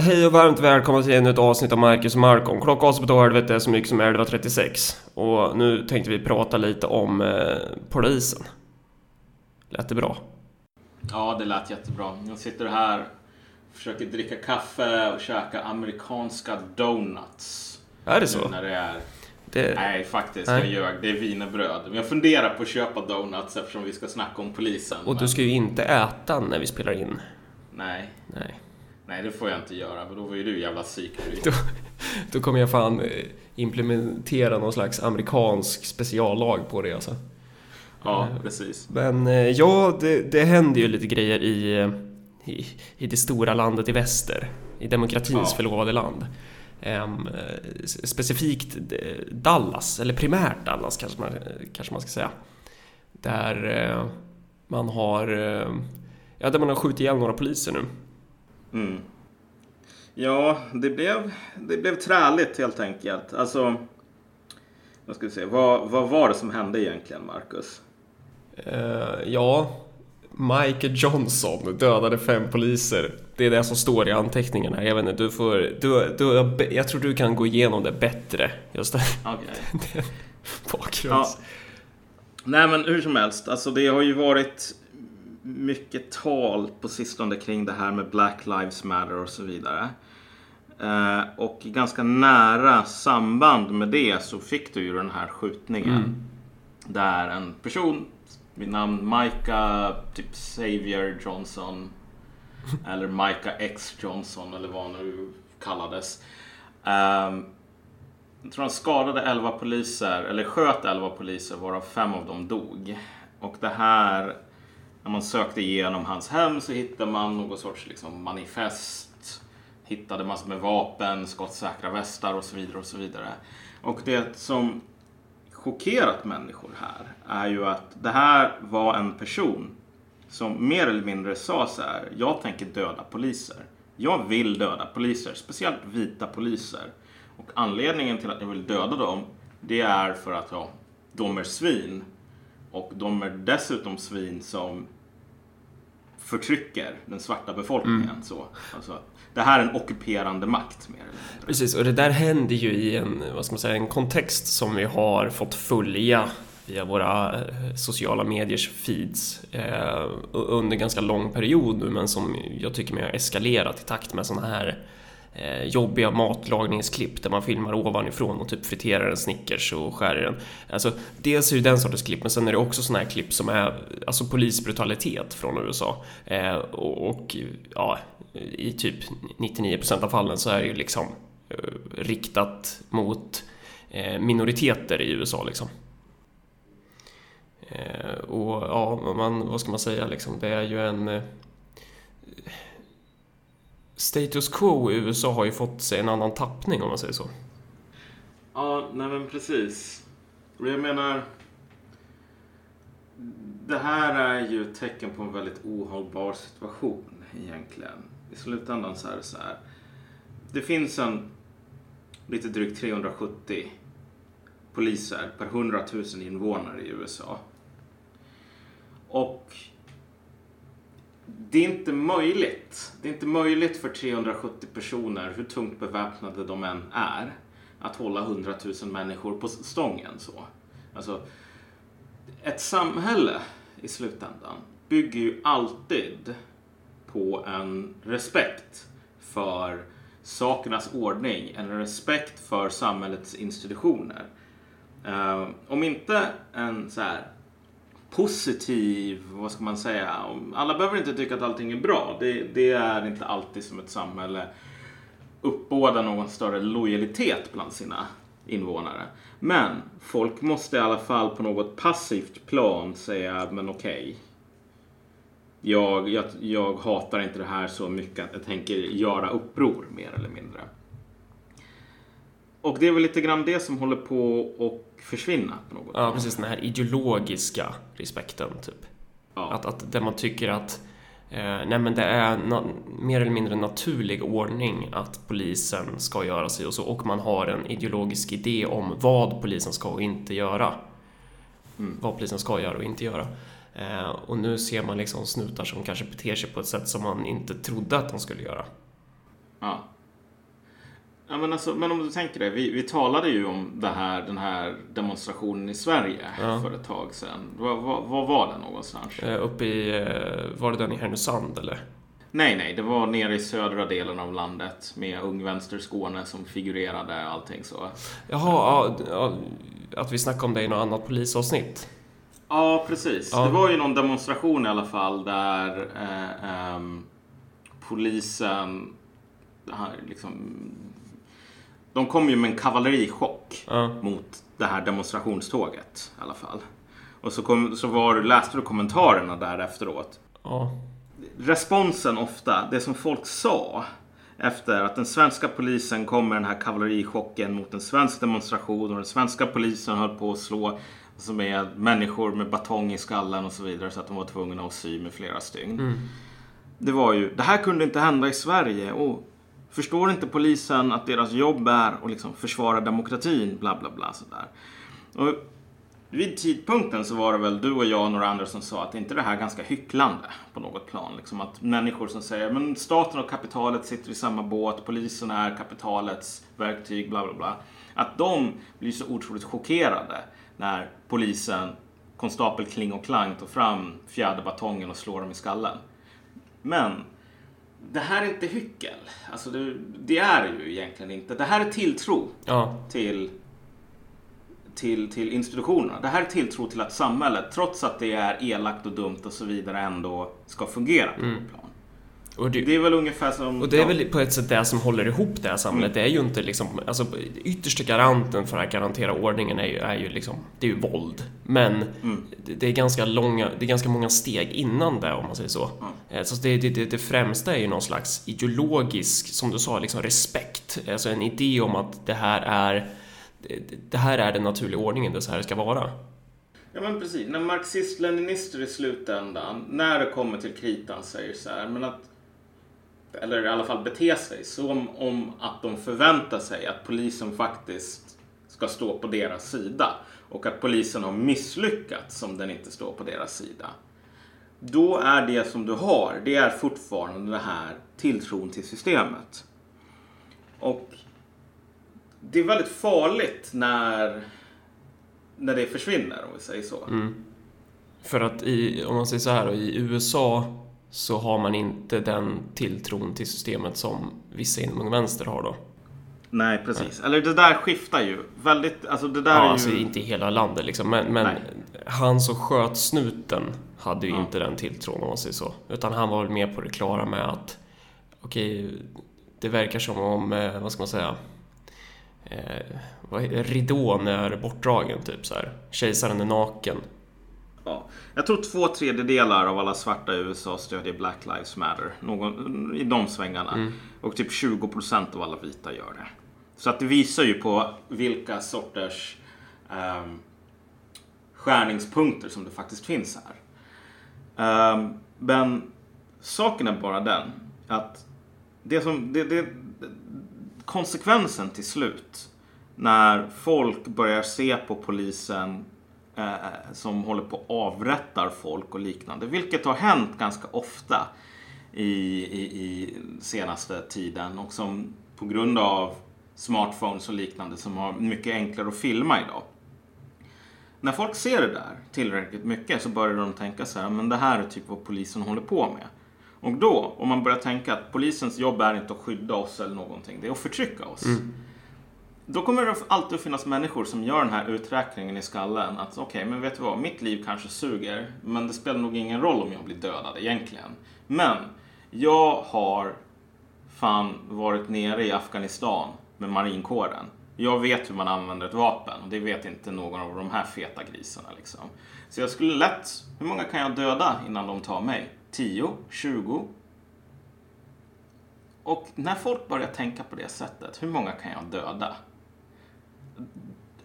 Hej och varmt välkomna till ännu ett avsnitt av Marcus och Markon. Klockan oss på helvete så mycket som 11.36. Och nu tänkte vi prata lite om eh, polisen. Lät det bra? Ja, det lät jättebra. Jag sitter här försöker dricka kaffe och käka amerikanska donuts. Är det så? Nu när det är... Det... Nej, faktiskt. Nej. Jag ljög. Det är wienerbröd. Men jag funderar på att köpa donuts eftersom vi ska snacka om polisen. Och men... du ska ju inte äta när vi spelar in. Nej. Nej. Nej, det får jag inte göra. För då var ju du jävla psykbryt. Då, då kommer jag fan eh, implementera någon slags amerikansk speciallag på det alltså. Ja, precis. Men eh, ja, det, det händer ju lite grejer i, eh, i, i det stora landet i väster. I demokratins Ja. förlovade land. Eh, s- specifikt eh, Dallas, eller primärt Dallas kanske man, kanske man ska säga. Där eh, man har, eh, ja där man har skjutit ihjäl några poliser nu. Mm. Ja, det blev, det blev träligt helt enkelt. Alltså, vad ska vi säga, vad, vad var det som hände egentligen, Marcus? Eh, ja, Michael Johnson dödade fem poliser. Det är det som står i anteckningarna. Jag vet inte, du får... Du, du, jag tror du kan gå igenom det bättre. Just det. Okej. Bakgrunds... Nej men hur som helst, alltså det har ju varit mycket tal på sistone kring det här med Black Lives Matter och så vidare. Eh, och i ganska nära samband med det så fick du ju den här skjutningen. Där en person vid namn Micah typ Xavier Johnson eller Micah X Johnson eller vad han nu kallades. Ehm, jag tror han skadade 11 poliser, eller sköt 11 poliser varav fem av dem dog. Och det här, när man sökte igenom hans hem så hittade man någon sorts liksom, manifest. Hittade massor med vapen, skottsäkra västar och så vidare och så vidare. Och det som chockerat människor här är ju att det här var en person som mer eller mindre sa så här. Jag tänker döda poliser. Jag vill döda poliser, speciellt vita poliser. Och anledningen till att jag vill döda dem, det är för att ja, de är svin. Och de är dessutom svin som förtrycker den svarta befolkningen. Så, alltså, det här är en ockuperande makt mer eller mindre. Precis, och det där händer ju i en, vad ska man säga, en kontext som vi har fått följa via våra eh, sociala mediers feeds eh, under ganska lång period nu, men som jag tycker mig har eskalerat i takt med sådana här eh, jobbiga matlagningsklipp där man filmar ovanifrån och typ friterar en Snickers och skär i den. Alltså, dels är det den sortens klipp, men sen är det också sådana här klipp som är alltså polisbrutalitet från USA. Eh, och, och ja, i typ 99% av fallen så är det ju liksom eh, riktat mot eh, minoriteter i USA liksom. Eh, och ja, man, vad ska man säga liksom, det är ju en... Eh, Status quo i USA har ju fått sig en annan tappning om man säger så. Ja, nej men precis. Och jag menar... Det här är ju ett tecken på en väldigt ohållbar situation egentligen. I slutändan så är det så här. Det finns en lite drygt 370 poliser per 100 000 invånare i USA. Och det är inte möjligt. Det är inte möjligt för 370 personer, hur tungt beväpnade de än är, att hålla 100 000 människor på stången. Så. Alltså, ett samhälle i slutändan bygger ju alltid på en respekt för sakernas ordning, en respekt för samhällets institutioner. Eh, om inte en så här positiv, vad ska man säga, alla behöver inte tycka att allting är bra. Det, det är inte alltid som ett samhälle uppbådar någon större lojalitet bland sina invånare. Men folk måste i alla fall på något passivt plan säga, men okej. jag, jag, jag hatar inte det här så mycket att jag tänker göra uppror mer eller mindre. Och det är väl lite grann det som håller på att försvinna på något Ja, precis den här ideologiska respekten typ. Ja. Att, att där man tycker att eh, nej men det är na- mer eller mindre naturlig ordning att polisen ska göra sig och så och man har en ideologisk idé om vad polisen ska och inte göra. Mm. Vad polisen ska göra och inte göra. Eh, och nu ser man liksom snutar som kanske beter sig på ett sätt som man inte trodde att de skulle göra. Ja. Ja, men, alltså, men om du tänker det, vi, vi talade ju om det här, den här demonstrationen i Sverige Ja. för ett tag sedan. Var, var, var var den någonstans? Eh, uppe i, eh, var det den i Härnösand eller? Nej, nej, det var nere i södra delen av landet med Ung Vänster Skåne som figurerade allting så. Jaha, ja, att vi snackade om det i något annat polisavsnitt. Ja, precis. Ja. Det var ju någon demonstration i alla fall där eh, ehm, polisen liksom, de kom ju med en kavallerichock Ja. mot det här demonstrationståget i alla fall. Och så, kom, så var, läste du kommentarerna där efteråt. Ja. Responsen ofta, det som folk sa efter att den svenska polisen kom med den här kavallerichocken mot en svensk demonstration och den svenska polisen höll på att slå alltså med människor med batong i skallen och så vidare så att de var tvungna att sy med flera stygn. Det var ju, det här kunde inte hända i Sverige. Och förstår inte polisen att deras jobb är att liksom försvara demokratin? Bla bla bla sådär. Och vid tidpunkten så var det väl du och jag och några andra som sa att inte det här ganska hycklande på något plan. Liksom att människor som säger men staten och kapitalet sitter i samma båt, polisen är kapitalets verktyg, bla bla bla. Att de blir så otroligt chockerade när polisen, konstapel Kling och Klang, tar fram fjärde batongen och slår dem i skallen. Men det här är inte hyckel. Alltså det, det är det ju egentligen inte. Det här är tilltro Ja. till, till, till institutionerna. Det här är tilltro till att samhället, trots att det är elakt och dumt och så vidare, ändå ska fungera på något plan. Och det, Det är väl ungefär som... Och det är väl på ett sätt det som håller ihop det här samhället. Det är ju inte liksom, alltså yttersta garanten för att garantera ordningen är ju, är ju liksom, det är ju våld. Men det, det är ganska långa, det är ganska många steg innan det om man säger så. Eh, Så det, det, det, främsta är ju någon slags ideologisk, som du sa, liksom respekt. Alltså en idé om att det här är, det, det här är den naturliga ordningen, det är så här det ska vara. Ja men precis. När marxist-leninister i slutändan, när det kommer till kritan, säger så här, men att eller i alla fall bete sig som om att de förväntar sig att polisen faktiskt ska stå på deras sida och att polisen har misslyckats om den inte står på deras sida. Då är det som du har, det är fortfarande den här tilltron till systemet. Och det är väldigt farligt när, när det försvinner, om vi säger så. Mm. För att i, om man säger så här, i USA så har man inte den tilltron till systemet som vissa inom Ung Vänster har då. Nej, precis. Eller det där skiftar ju. Väldigt, alltså det där Ja, är ju... alltså inte i hela landet liksom. Men, men Nej. han som sköt snuten hade ju Ja. inte den tilltron om man säger så. Utan han var väl mer på det klara med att okej, det verkar som om, eh, vad ska man säga, eh, ridån är bortdragen typ så här. Kejsaren är naken. Ja. Jag tror två tredjedelar av alla svarta i USA stödjer Black Lives Matter. Någon, I de svängarna. Och typ 20% av alla vita gör det. Så att det visar ju på vilka sorters um, skärningspunkter som det faktiskt finns här. Ehm, men saken är bara den att det som, det, det, konsekvensen till slut när folk börjar se på polisen eh, som håller på och avrättar folk och liknande, vilket har hänt ganska ofta i, i, i senaste tiden och som på grund av smartphones och liknande som har mycket enklare att filma idag. När folk ser det där tillräckligt mycket så börjar de tänka så här, men det här är typ vad polisen håller på med. Och då, om man börjar tänka att polisens jobb är inte att skydda oss eller någonting, det är att förtrycka oss. Mm. Då kommer det alltid att finnas människor som gör den här uträkningen i skallen. Att okej, men vet du vad? Mitt liv kanske suger, men det spelar nog ingen roll om jag blir dödad egentligen. Men jag har fan varit nere i Afghanistan med marinkåren. Jag vet hur man använder ett vapen och det vet inte någon av de här feta grisarna liksom. Så jag skulle lätt, hur många kan jag döda innan de tar mig? 10? 20? Och när folk börjar tänka på det sättet, hur många kan jag döda?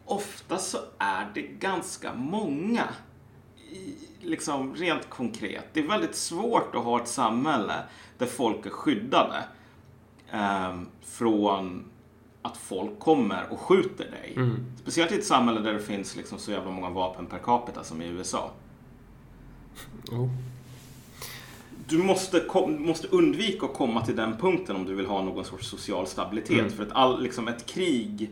Ofta så är det ganska många. I, liksom rent konkret. Det är väldigt svårt att ha ett samhälle där folk är skyddade ehm, från att folk kommer och skjuter dig. Speciellt i ett samhälle där det finns liksom så jävla många vapen per capita som i USA. Jo. du måste, kom, måste undvika att komma till den punkten om du vill ha någon sorts social stabilitet. Mm. För ett, all, liksom ett krig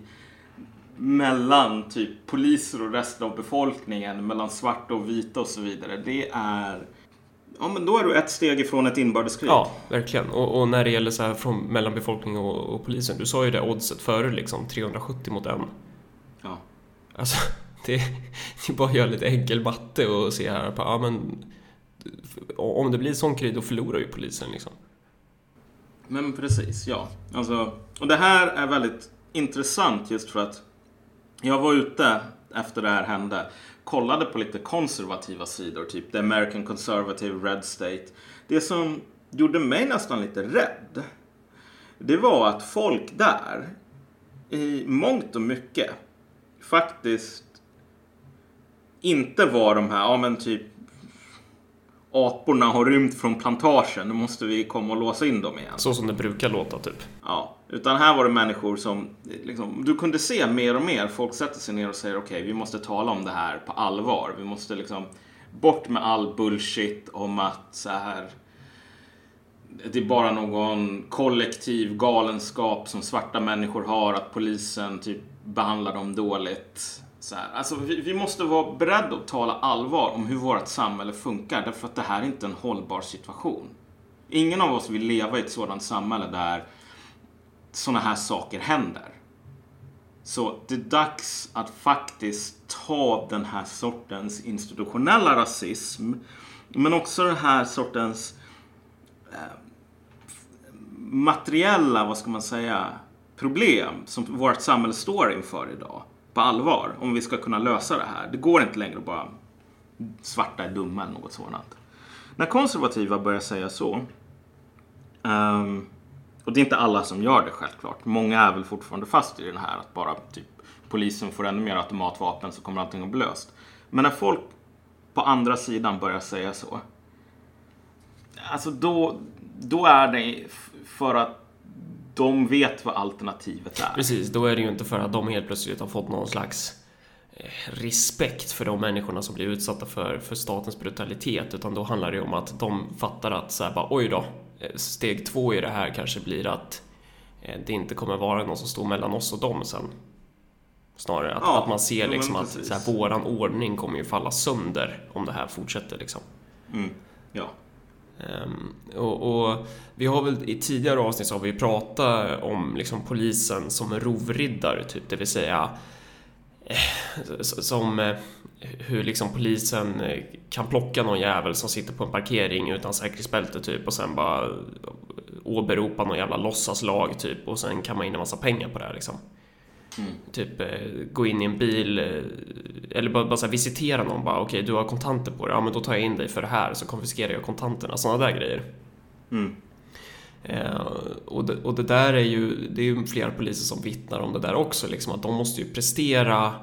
mellan typ poliser och resten av befolkningen, mellan svarta och vita och så vidare. Det är... Ja, men då är du ett steg ifrån ett inbördeskrig. Ja, verkligen. Och, och när det gäller så här från, mellan befolkning och, och polisen, du sa ju det oddset före liksom, 370 mot en. Ja. Alltså, det, det är bara att göra lite enkel matte och se här på, ja men om det blir sån krig då förlorar ju polisen liksom. Men precis, ja. Alltså, och det här är väldigt intressant just för att jag var ute efter det här hände, kollade på lite konservativa sidor, typ The American Conservative, Red State. Det som gjorde mig nästan lite rädd, det var att folk där i mångt och mycket faktiskt inte var de här, ja men typ aporna har rymt från plantagen, nu måste vi komma och låsa in dem igen. Så som det brukar låta typ. Ja, utan här var det människor som liksom, du kunde se mer och mer. Folk sätter sig ner och säger okej, okay, vi måste tala om det här på allvar. Vi måste liksom bort med all bullshit om att så här. Det är bara någon kollektiv galenskap som svarta människor har, att polisen typ behandlar dem dåligt. Så här. Alltså, vi, vi måste vara beredda att tala allvar om hur vårt samhälle funkar, därför att det här är inte en hållbar situation. Ingen av oss vill leva i ett sådant samhälle där sådana här saker händer. Så det är dags att faktiskt ta den här sortens institutionella rasism, men också den här sortens eh, materiella, vad ska man säga, problem som vårt samhälle står inför idag på allvar om vi ska kunna lösa det här. Det går inte längre att bara svarta är dumma eller något sådant. När konservativa börjar säga så um, och det är inte alla som gör det självklart. Många är väl fortfarande fast i den här att bara typ polisen får ännu mer automatvapen så kommer allting att bli löst. Men när folk på andra sidan börjar säga så. Alltså då, då är det för att de vet vad alternativet är. Precis, då är det ju inte för att de helt plötsligt har fått någon slags eh, respekt för de människorna som blir utsatta för, för statens brutalitet utan då handlar det om att de fattar att så här bara, oj då, steg två i det här kanske blir att det inte kommer vara någon som står mellan oss och dem sen. Snarare att, ja, att man ser liksom att så här, våran ordning kommer ju falla sönder om det här fortsätter liksom. Mm, ja. Um, och, och, vi har väl i tidigare avsnitt så har vi pratat om liksom polisen som en rovriddare, typ, det vill säga eh, som eh, hur liksom polisen eh, kan plocka någon jävel som sitter på en parkering utan säkerhetsbälte typ och sen bara åberopa någon jävla låtsaslag typ och sen kan man in en massa pengar på det här liksom. Mm. Typ gå in i en bil eller bara, bara visitera någon bara okej okay, du har kontanter på dig, ja men då tar jag in dig för det här så konfiskerar jag kontanterna, sådana där grejer. Mm. Eh, och, det, och det där är ju, det är ju flera poliser som vittnar om det där också, liksom att de måste ju prestera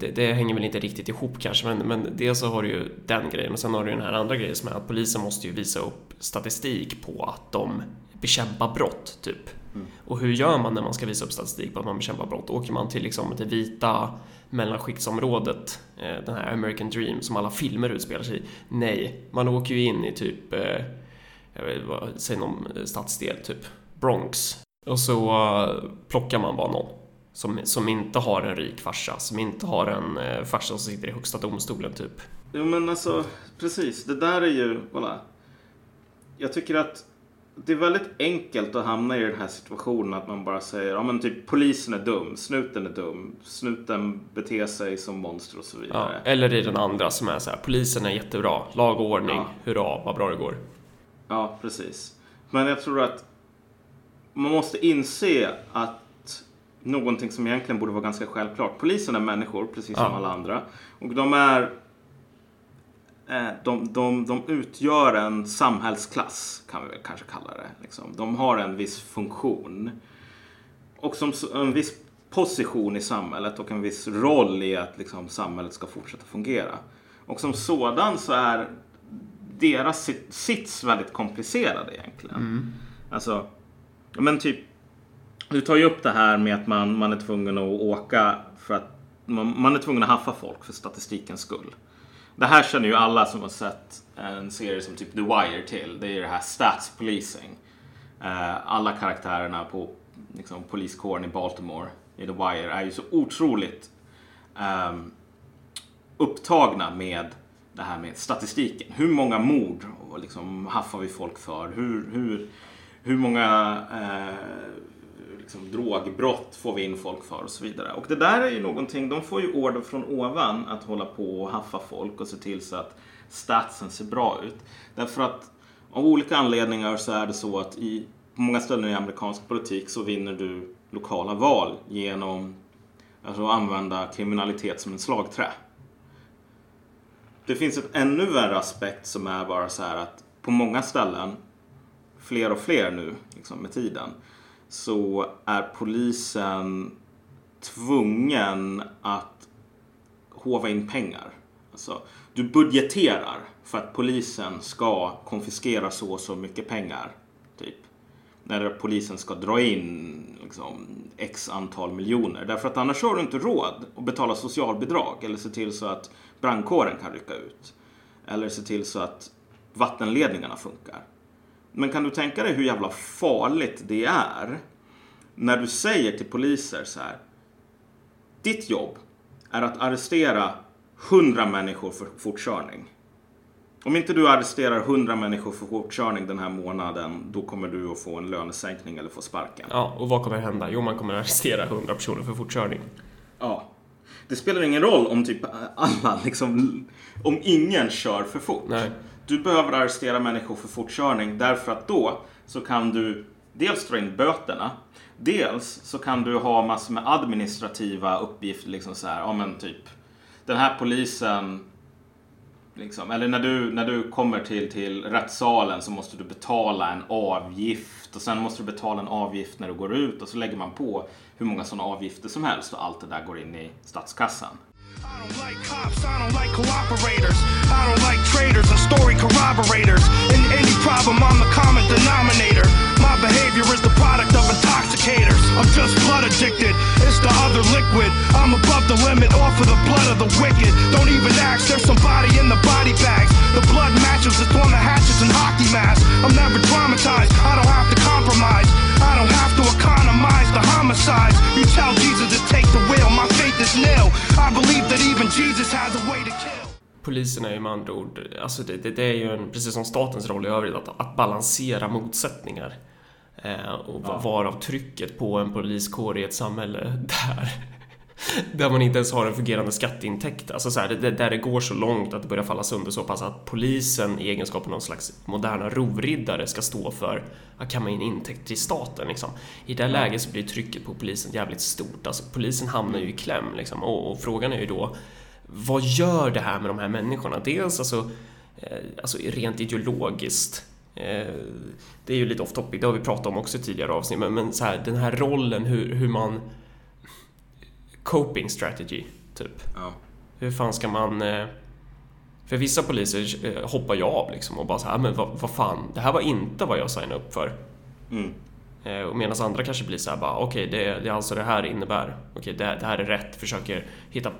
det, det, hänger väl inte riktigt ihop kanske, men, men dels så har du ju den grejen och sen har du den här andra grejen som är att polisen måste ju visa upp statistik på att de bekämpar brott, typ. Mm. Och hur gör man när man ska visa upp statistik på att man bekämpar brott? Åker man till liksom det vita mellanskiktsområdet, eh, den här American Dream som alla filmer utspelar sig i? Nej, man åker ju in i typ, eh, jag vet vad, säg någon stadsdel, typ Bronx. Och så uh, plockar man bara någon som, som inte har en rik farsa, som inte har en eh, farsa som sitter i högsta domstolen typ. Jo men alltså, precis. Det där är ju, kolla. Jag tycker att det är väldigt enkelt att hamna i den här situationen att man bara säger, ja men typ polisen är dum, snuten är dum, snuten beter sig som monster och så vidare. Ja, eller i den andra som är så här, polisen är jättebra, lag och ordning, ja. hurra, vad bra det går. Ja, precis. Men jag tror att man måste inse att någonting som egentligen borde vara ganska självklart. Polisen är människor, precis som Ja. alla andra. Och de är... eh, De, de, de utgör en samhällsklass, kan vi väl kanske kalla det. Liksom. De har en viss funktion. Och som en viss position i samhället och en viss roll i att liksom, samhället ska fortsätta fungera. Och som sådan så är deras sit- sits väldigt komplicerad egentligen. Alltså, men typ du tar ju upp det här med att man, man är tvungen att åka för att man, man är tvungen att haffa folk för statistikens skull. Det här känner ju alla som har sett en serie som typ The Wire till. Det är det här stats policing. Eh, alla karaktärerna på liksom, poliskåren i Baltimore i The Wire är ju så otroligt um, upptagna med det här med statistiken. Hur många mord och liksom, haffar vi folk för? Hur, hur, hur många eh, liksom, drogbrott får vi in folk för och så vidare. Och det där är ju någonting, de får ju order från ovan att hålla på och haffa folk och se till så att statsen ser bra ut. Därför att av olika anledningar så är det så att i, på många ställen i amerikansk politik så vinner du lokala val genom alltså, att använda kriminalitet som en slagträ. Det finns ett ännu värre aspekt som är bara så här att på många ställen, fler och fler nu liksom med tiden, så är polisen tvungen att hova in pengar. Alltså, du budgeterar för att polisen ska konfiskera så och så mycket pengar. Typ. När polisen ska dra in liksom, x antal miljoner. Därför att annars har du inte råd att betala socialbidrag eller se till så att brandkåren kan rycka ut. Eller se till så att vattenledningarna funkar. Men kan du tänka dig hur jävla farligt det är när du säger till poliser så här. Ditt jobb är att arrestera 100 människor för fortkörning. Om inte du arresterar 100 människor för fortkörning den här månaden, då kommer du att få en lönesänkning eller få sparken. Ja, och vad kommer hända? Jo, man kommer arrestera 100 personer för fortkörning. Ja. Det spelar ingen roll om typ alla, liksom, om ingen kör för fort. Nej. Du behöver arrestera människor för fortkörning därför att då så kan du dels dra in böterna. Dels så kan du ha massor med administrativa uppgifter. Liksom så här, ja men typ den här polisen Liksom. Eller när du, när du kommer till, till rättssalen så måste du betala en avgift och sen måste du betala en avgift när du går ut och så lägger man på hur många sådana avgifter som helst och allt det där går in i statskassan. I don't like cops, I don't like cooperators. I don't like traitors and story corroborators. In any problem, I'm the common denominator. My behavior is the product of intoxicators. I'm just blood addicted, it's the other liquid. I'm above the limit, off of the blood of the wicked. Don't even ask, there's somebody in the body bags. The blood matches, it's on the hatches and hockey masks. I'm never traumatized, I don't have to compromise. I don't have to economize the homicides. You tell Jesus to take the wheel, my faith is nil. I believe that even Jesus has a way to kill. Polisen är ju med andra ord, alltså det, det, det är ju en, precis som statens roll i övrigt, att, att balansera motsättningar. Eh, och ja. varav trycket på en poliskår i ett samhälle där där man inte ens har en fungerande skatteintäkt. Alltså så här, det, där det går så långt att det börjar falla sönder så pass att polisen i egenskap av någon slags moderna rovriddare ska stå för att kamma in intäkter till staten. Liksom. I det läget så blir trycket på polisen jävligt stort. Alltså, polisen hamnar ju i kläm liksom. och, och frågan är ju då vad gör det här med de här människorna? Dels alltså, eh, alltså rent ideologiskt eh, det är ju lite off topic, det har vi pratat om också i tidigare avsnitt, men, men så här, den här rollen hur, hur man coping strategy, typ. Ja. Hur fan ska man... Eh, för vissa poliser eh, hoppar ju av liksom och bara så här, men vad, vad fan, det här var inte vad jag signade upp för. Mm. Eh, och medan andra kanske blir så här bara, okej, okay, det, det är alltså det här innebär. Okej, okay, det, det, här är rätt. Försöker hitta,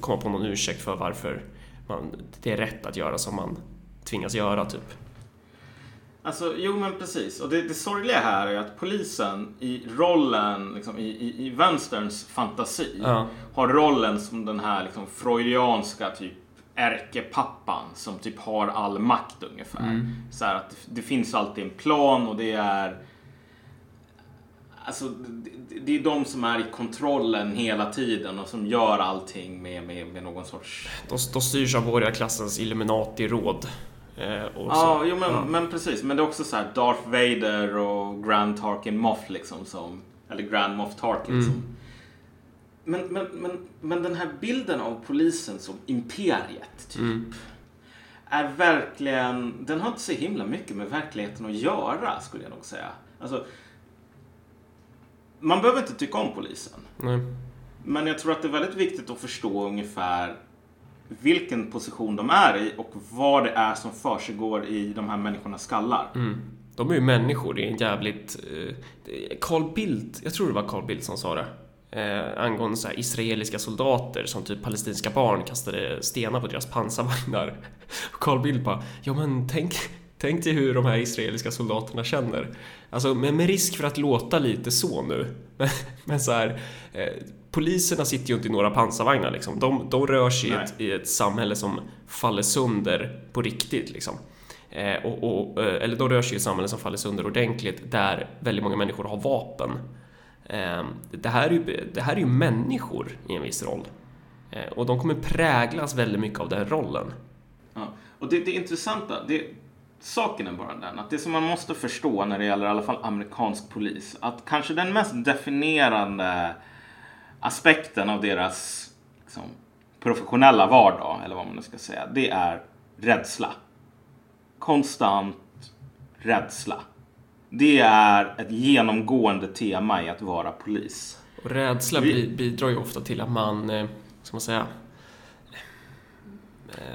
komma på någon ursäkt för varför man, det är rätt att göra som man tvingas göra, typ. Alltså, jo men precis. Och det, det sorgliga här är att polisen i rollen, liksom, i, i, i vänsterns fantasi, ja. har rollen som den här liksom, freudianska typ ärkepappan som typ har all makt ungefär. Mm. Så att det, det, finns alltid en plan och det är Alltså, det, det är de som är i kontrollen hela tiden och som gör allting med, med, med någon sorts... De, de styrs av borgarklassens Illuminati-råd. Eh, ja, jo, men, ja. men precis. Men det är också så här Darth Vader och Grand Tarkin Moff liksom som, eller Grand Moff Tarkin mm. som men, men, men, men den här bilden av polisen som imperiet, typ. Mm. Är verkligen, den har inte så himla mycket med verkligheten att göra, skulle jag nog säga. Alltså, man behöver inte tycka om polisen. Nej. Men jag tror att det är väldigt viktigt att förstå ungefär vilken position de är i och vad det är som försiggår i de här människornas skallar. Mm. De är ju människor, det är en jävligt... Eh, Carl Bildt, jag tror det var Carl Bildt som sa det. eh, angående så här israeliska soldater som typ palestinska barn kastade stenar på deras pansarvagnar. Och Carl Bildt bara, ja men tänk, tänk dig hur de här israeliska soldaterna känner. Alltså med, med risk för att låta lite så nu, men, men så här, eh, poliserna sitter ju inte i några pansarvagnar liksom. De, de rör sig i ett, i ett samhälle som faller sönder på riktigt liksom. Eh, och, och, eh, eller de rör sig i ett samhälle som faller sönder ordentligt där väldigt många människor har vapen. Eh, det, här är ju, det här är ju människor i en viss roll. Eh, och de kommer präglas väldigt mycket av den rollen. Ja. Och det, det intressanta, det, saken är bara den att det som man måste förstå när det gäller i alla fall amerikansk polis, att kanske den mest definierande aspekten av deras liksom, professionella vardag, eller vad man nu ska säga, det är rädsla. Konstant rädsla. Det är ett genomgående tema i att vara polis. Och rädsla Vi- bidrar ju ofta till att man, eh, ska man säga,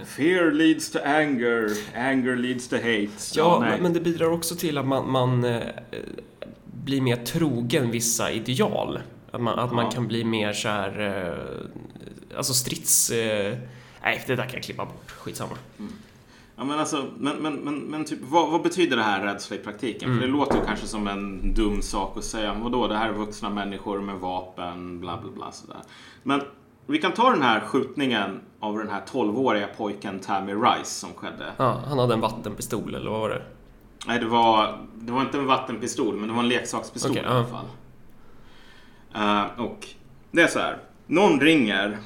Fear leads to anger, anger leads to hate. Ja, nej. men det bidrar också till att man, man eh, blir mer trogen vissa ideal. Att man, att man Ja. kan bli mer så här, eh, alltså strids... Eh, nej, det där kan jag klippa bort. Skitsamma. Ja, men alltså, men, men, men, men typ, vad, vad betyder det här rädsla i praktiken? Mm. För det låter ju kanske som en dum sak att säga. Vadå, det här är vuxna människor med vapen, bla bla bla sådär. Men vi kan ta den här skjutningen av den här 12-åriga pojken Tammy Rice som skedde. Ja, han hade en vattenpistol, eller vad var det? Nej, det var, det var inte en vattenpistol, men det var en leksakspistol Okej, i alla ja. Eh, och det är så här. Någon ringer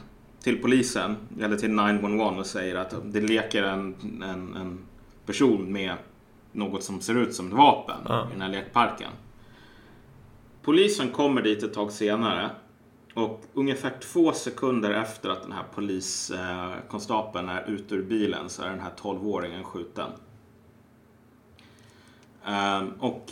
till polisen eller till 911 och säger att det leker en, en, en person med något som ser ut som ett vapen Ja. i den här lekparken. Polisen kommer dit ett tag senare och ungefär två sekunder efter att den här poliskonstapeln är ute ur bilen så är den här 12-åringen skjuten. Ehm, och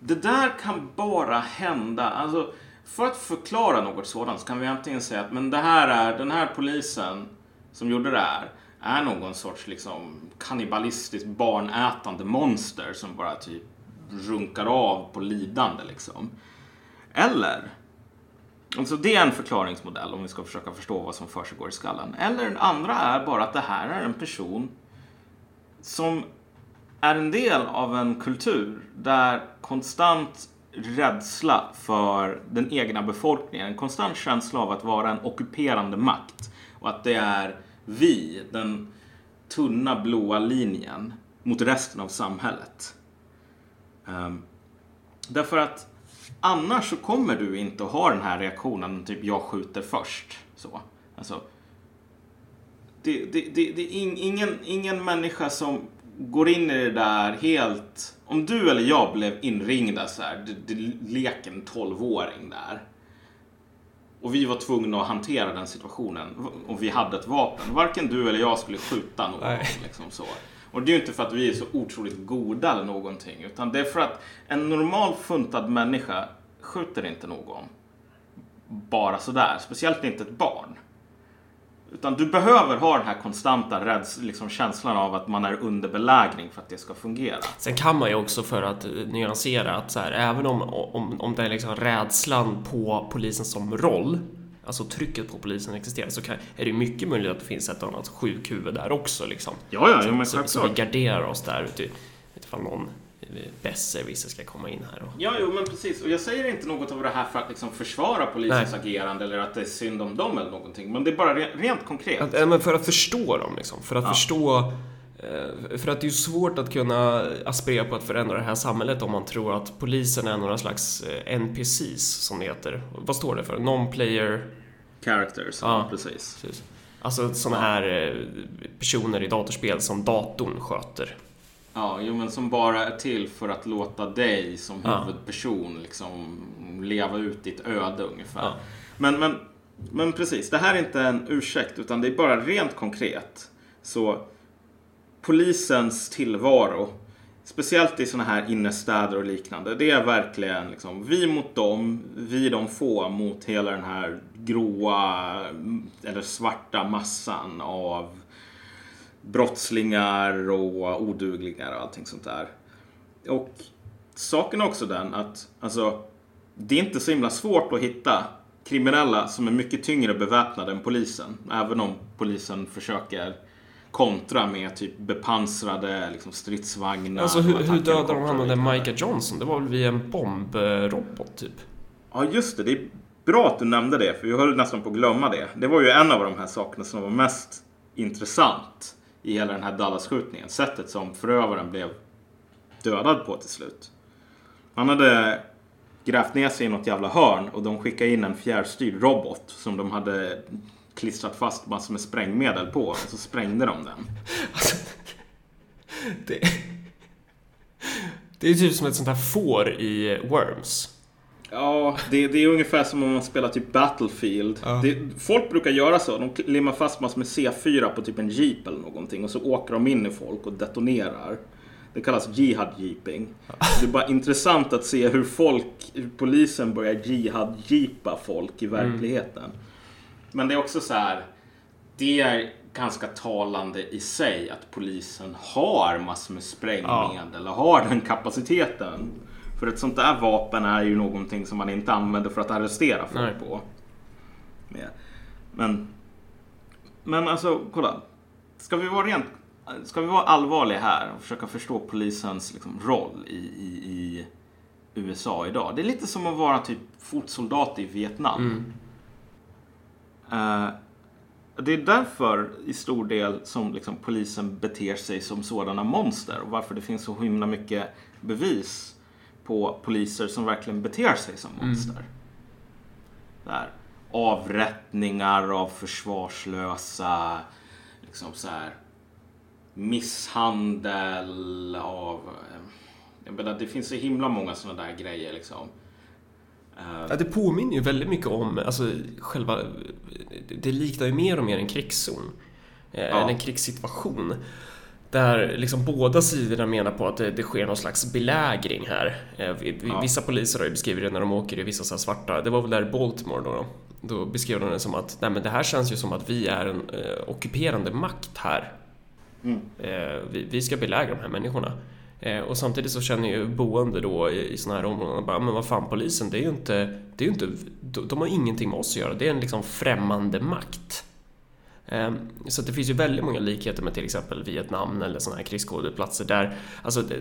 det där kan bara hända. Alltså, för att förklara något sådant så kan vi antingen säga att men det här är, den här polisen som gjorde det här är någon sorts liksom kannibalistiskt barnätande monster som bara typ runkar av på lidande liksom. Eller, alltså det är en förklaringsmodell om vi ska försöka förstå vad som försiggår i skallen. Eller den andra är bara att det här är en person som är en del av en kultur där konstant rädsla för den egna befolkningen, en konstant känsla av att vara en ockuperande makt och att det är vi, den tunna blåa linjen mot resten av samhället. Um, därför att annars så kommer du inte att ha den här reaktionen, typ jag skjuter först. Så. Alltså, det, det, det, det är ingen, ingen människa som går in i det där helt... Om du eller jag blev inringda så här, det, det leker en 12-åring där. Och vi var tvungna att hantera den situationen och vi hade ett vapen. Varken du eller jag skulle skjuta någon. Nej. Liksom så. Och det är ju inte för att vi är så otroligt goda eller någonting. Utan det är för att en normal funtad människa skjuter inte någon. Bara sådär. Speciellt inte ett barn. Utan du behöver ha den här konstanta räds, liksom känslan av att man är under belägring för att det ska fungera. Sen kan man ju också för att nyansera att så här, även om, om, om det är liksom rädslan på polisen som roll, alltså trycket på polisen existerar, så kan, är det mycket möjligt att det finns ett annat sjukhuvud där också. Liksom. Ja, ja, så, men så, så vi garderar oss där uti- utifall någon besserwisser ska komma in här. Och, Ja, jo, men precis. Och jag säger inte något av det här för att liksom försvara polisens Nej. agerande eller att det är synd om dem eller någonting. Men det är bara re- rent konkret. att, ja, men för att förstå dem, liksom. För att Ja. förstå eh, för att det är ju svårt att kunna aspirera på att förändra det här samhället om man tror att polisen är några slags eh, NPCs, som det heter. Vad står det för? Non-player... Characters, ja, Ja. precis. Precis. Alltså sådana här eh, personer i datorspel som datorn sköter. Ja, jo, men som bara är till för att låta dig som huvudperson liksom leva ut ditt öde ungefär. Men, men, men precis, det här är inte en ursäkt utan det är bara rent konkret. Så polisens tillvaro, speciellt i sådana här innerstäder och liknande, det är verkligen liksom vi mot dem, vi de få mot hela den här gråa eller svarta massan av brottslingar och oduglingar och allting sånt där. Och saken är också den att alltså, det är inte så himla svårt att hitta kriminella som är mycket tyngre beväpnade än polisen. Även om polisen försöker kontra med typ bepansrade liksom, stridsvagnar. Alltså hur, hur dödade de han den Micah Johnson? Det var väl via en bombrobot typ? Ja, just det. Det är bra att du nämnde det, för vi höll nästan på att glömma det. Det var ju en av de här sakerna som var mest intressant i hela den här Dallas-skjutningen. Sättet som förövaren blev dödad på till slut. Han hade grävt ner sig i något jävla hörn och de skickade in en fjärrstyrd robot som de hade klistrat fast massor med sprängmedel på och så sprängde de den. Alltså, det, det är typ som ett sånt här får i Worms. Ja, det, det är ungefär som om man spelar typ Battlefield. Ja. Det, folk brukar göra så. De limmar fast massor med C4 på typ en jeep eller någonting och så åker de in i folk och detonerar. Det kallas jihad-jeeping. Det är bara intressant att se hur folk, hur polisen börjar jihad-jeepa folk i mm. verkligheten. Mm. Men det är också så här, det är ganska talande i sig att polisen har massor med sprängmedel och har den kapaciteten. För ett sånt där vapen är ju någonting som man inte använder för att arrestera folk Nej. på. Men, men alltså, kolla. Ska vi vara rent Ska vi vara allvarliga här och försöka förstå polisens liksom, roll i, i, i, USA idag. Det är lite som att vara typ fotsoldat i Vietnam. Mm. Uh, det är därför i stor del som liksom, polisen beter sig som sådana monster och varför det finns så himla mycket bevis på poliser som verkligen beter sig som mm. monster. Mm. Där. Avrättningar av försvarslösa, liksom så här misshandel av... Eh, jag menar, det finns så himla många sådana där grejer liksom. Eh, ja, det påminner ju väldigt mycket om, alltså själva... Det liknar ju mer och mer en krigszon. Eh, ja. En krigssituation. Där liksom båda sidorna menar på att det, det sker någon slags belägring här. Vissa ja. poliser har ju beskrivit det när de åker i vissa så svarta, det var väl där i Baltimore då. Då, beskrev de det som att nej men det här känns ju som att vi är en eh, ockuperande makt här Mm. Vi, vi, ska belägra de här människorna. Eh, och samtidigt så känner ju boende då i, i sådana här områden bara, men vad fan polisen, det är ju inte, det är ju inte, de, de har ingenting med oss att göra, det är en liksom främmande makt. Ehm, så det finns ju väldigt många likheter med till exempel Vietnam eller sådana här krigsskådeplatser där, alltså det,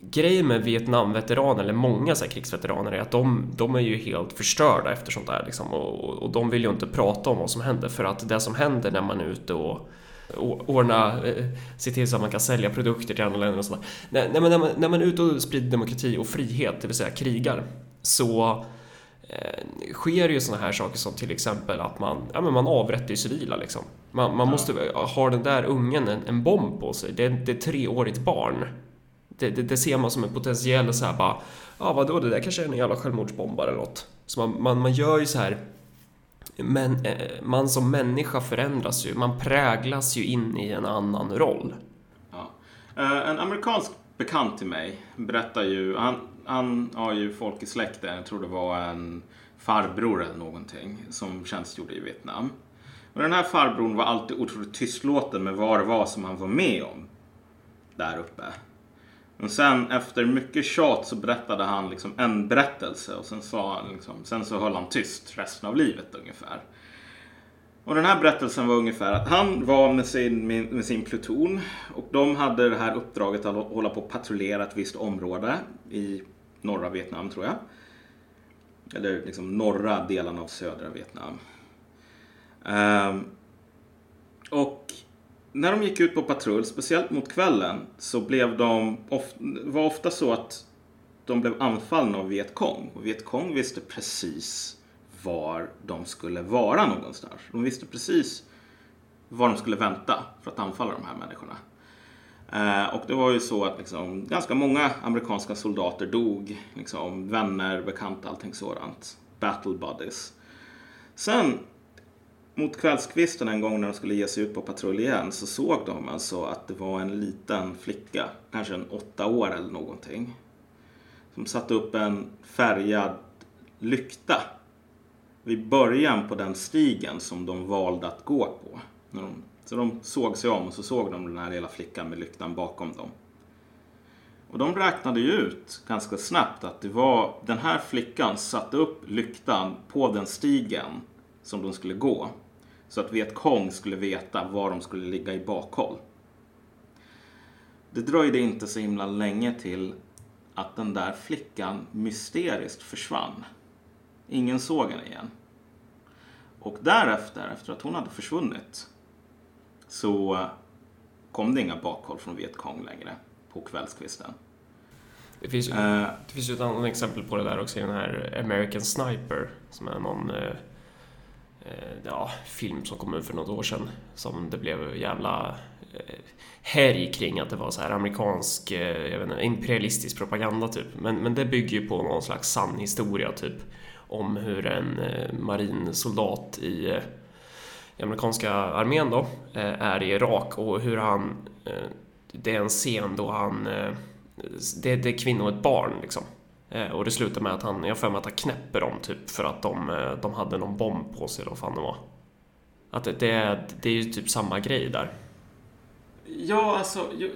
grejen med Vietnamveteraner, eller många så här krigsveteraner, är att de, de är ju helt förstörda efter sånt där liksom, och, och de vill ju inte prata om vad som händer för att det som händer när man är ute och ordna, eh, se till så att man kan sälja produkter till andra länder och sådär. Nej, men när man, när man är ute och sprider demokrati och frihet, det vill säga krigar, så eh, sker ju sådana här saker som till exempel att man, ja, men man avrättar ju civila liksom. Man, man måste, ha den där ungen en, en bomb på sig? Det är, det är ett treårigt barn. Det, det, det, ser man som en potentiell så här bara, ja vadå det där kanske är en jävla självmordsbombare eller något. Så man, man, man gör ju så här men eh, man som människa förändras ju, man präglas ju in i en annan roll. Ja. Eh, en amerikansk bekant till mig berättar ju, han, han har ju folk i släkten, jag tror det var en farbror eller någonting, som tjänstgjorde i Vietnam. Och den här farbrorn var alltid otroligt tystlåten med vad det var som han var med om där uppe. Men sen efter mycket tjat så berättade han liksom en berättelse och sen, sa han liksom, sen så höll han tyst resten av livet ungefär. Och den här berättelsen var ungefär att han var med sin, med, med sin pluton och de hade det här uppdraget att hålla på och patrullera ett visst område i norra Vietnam tror jag. Eller liksom norra delen av södra Vietnam. Um, och när de gick ut på patrull, speciellt mot kvällen, så blev de of, var ofta så att de blev anfallna av Vietkong. Och Vietkong visste precis var de skulle vara någonstans. De visste precis var de skulle vänta för att anfalla de här människorna. Eh, och det var ju så att liksom, ganska många amerikanska soldater dog. Liksom, vänner, bekanta, allting sådant. Battle buddies. Sen mot kvällskvisten en gång när de skulle ge sig ut på patrull igen så såg de alltså att det var en liten flicka, kanske en åtta år eller någonting, som satte upp en färgad lykta vid början på den stigen som de valde att gå på. Så de såg sig om och så såg de den här lilla flickan med lyktan bakom dem. Och de räknade ju ut ganska snabbt att det var den här flickan satte upp lyktan på den stigen som de skulle gå. Så att Viet kong skulle veta var de skulle ligga i bakhåll. Det dröjde inte så himla länge till att den där flickan mysteriskt försvann. Ingen såg henne igen. Och därefter, efter att hon hade försvunnit, så kom det inga bakhåll från Viet Cong längre på kvällskvisten. Det finns, ju, Eh, det finns ju ett annat exempel på det där också i den här American Sniper som är någon eh, eh, ja, film som kom ut för något år sedan som det blev jävla eh, härj kring att det var så här amerikansk eh, jag vet inte, imperialistisk propaganda typ. Men, men det bygger ju på någon slags sann historia typ om hur en eh, marinsoldat i eh, i amerikanska armén då eh, är i Irak och hur han eh, det är en scen då han det, det är kvinnor och ett barn liksom. Och det slutar med att han, jag har för mig att han knäpper dem typ för att de, de hade någon bomb på sig eller vad fan det var. Att det, det, är- det är ju typ samma grej där. Ja, alltså. Ju,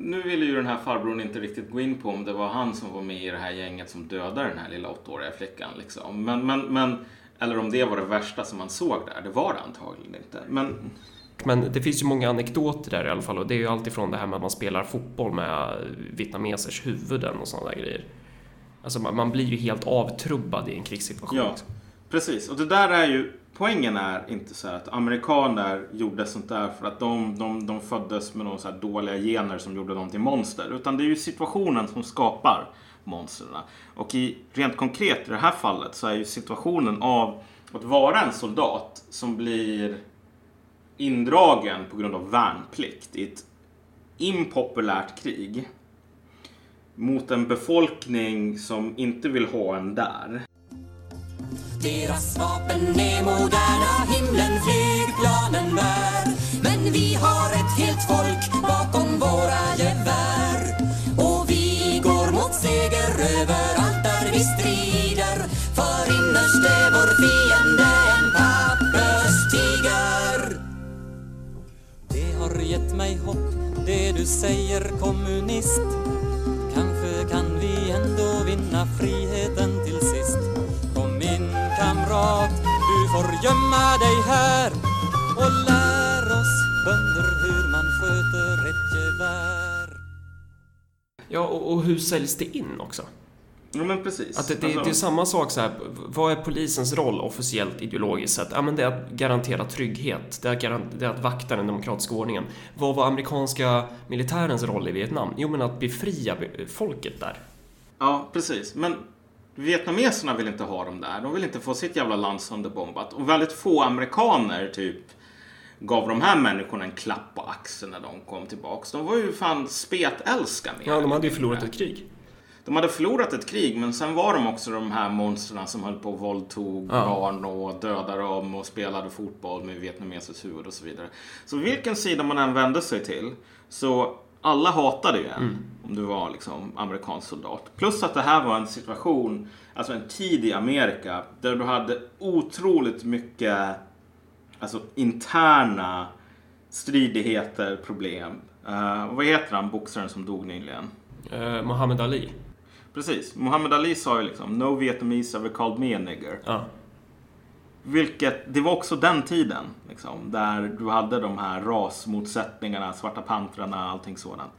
nu ville ju den här farbrorn inte riktigt gå in på om det var han som var med i det här gänget som dödade den här lilla åttaåriga flickan. Liksom. Men, men, men, eller om det var det värsta som man såg där. Det var det antagligen inte. Men Men det finns ju många anekdoter där i alla fall och det är ju alltifrån det här med att man spelar fotboll med vietnamesers huvuden och sådana där grejer. Alltså man, man blir ju helt avtrubbad i en krigssituation. Ja. precis. Och det där är ju. Poängen är inte så här att amerikaner gjorde sånt där för att de, de, de föddes med några så dåliga gener som gjorde dem till monster. Utan det är ju situationen som skapar monstren. Och i, rent konkret i det här fallet så är ju situationen av att vara en soldat som blir indragen på grund av värnplikt i ett impopulärt krig mot en befolkning som inte vill ha en där. Deras vapen är moderna, himlen flygplanen bär. Men vi har ett helt folk bakom våra gevär överallt där vi strider. För innerst är vår fiende en papperstiger. Det har gett mig hopp, det du säger kommunist. Kanske kan vi ändå vinna friheten till sist. Kom in kamrat, du får gömma dig här och lär oss bönder hur man sköter ett gevär. Ja, och, och hur säljs det in också? Ja men precis. Att det, det, Alltså- det är samma sak så här, vad är polisens roll officiellt ideologiskt sett? Ja, men det är att garantera trygghet, det är att, garan- det är att vakta den demokratiska ordningen. Vad var amerikanska militärens roll i Vietnam? Jo, men att befria be- folket där. Ja, precis. Men vietnameserna vill inte ha dem där. De vill inte få sitt jävla land sönderbombat. Och väldigt få amerikaner typ gav de här människorna en klapp på axeln när de kom tillbaks. De var ju fan spetälska med. Ja, de hade ju förlorat ett krig. De hade förlorat ett krig, men sen var de också de här monstren som höll på och våldtog Ja. barn och dödade dem och spelade fotboll med vietnamesers huvud och så vidare. Så vilken sida man än vände sig till, så alla hatade ju en om du var liksom amerikansk soldat. Plus att det här var en situation, alltså en tid i Amerika, där du hade otroligt mycket alltså, interna stridigheter, problem. Eh, vad heter han, boxaren som dog nyligen? Eh, Muhammad Ali. Precis. Muhammad Ali sa ju liksom No Vietnamese ever called me a nigger. Ja. Vilket, det var också den tiden. Liksom, där du hade de här rasmotsättningarna, Svarta pantrarna, allting sådant.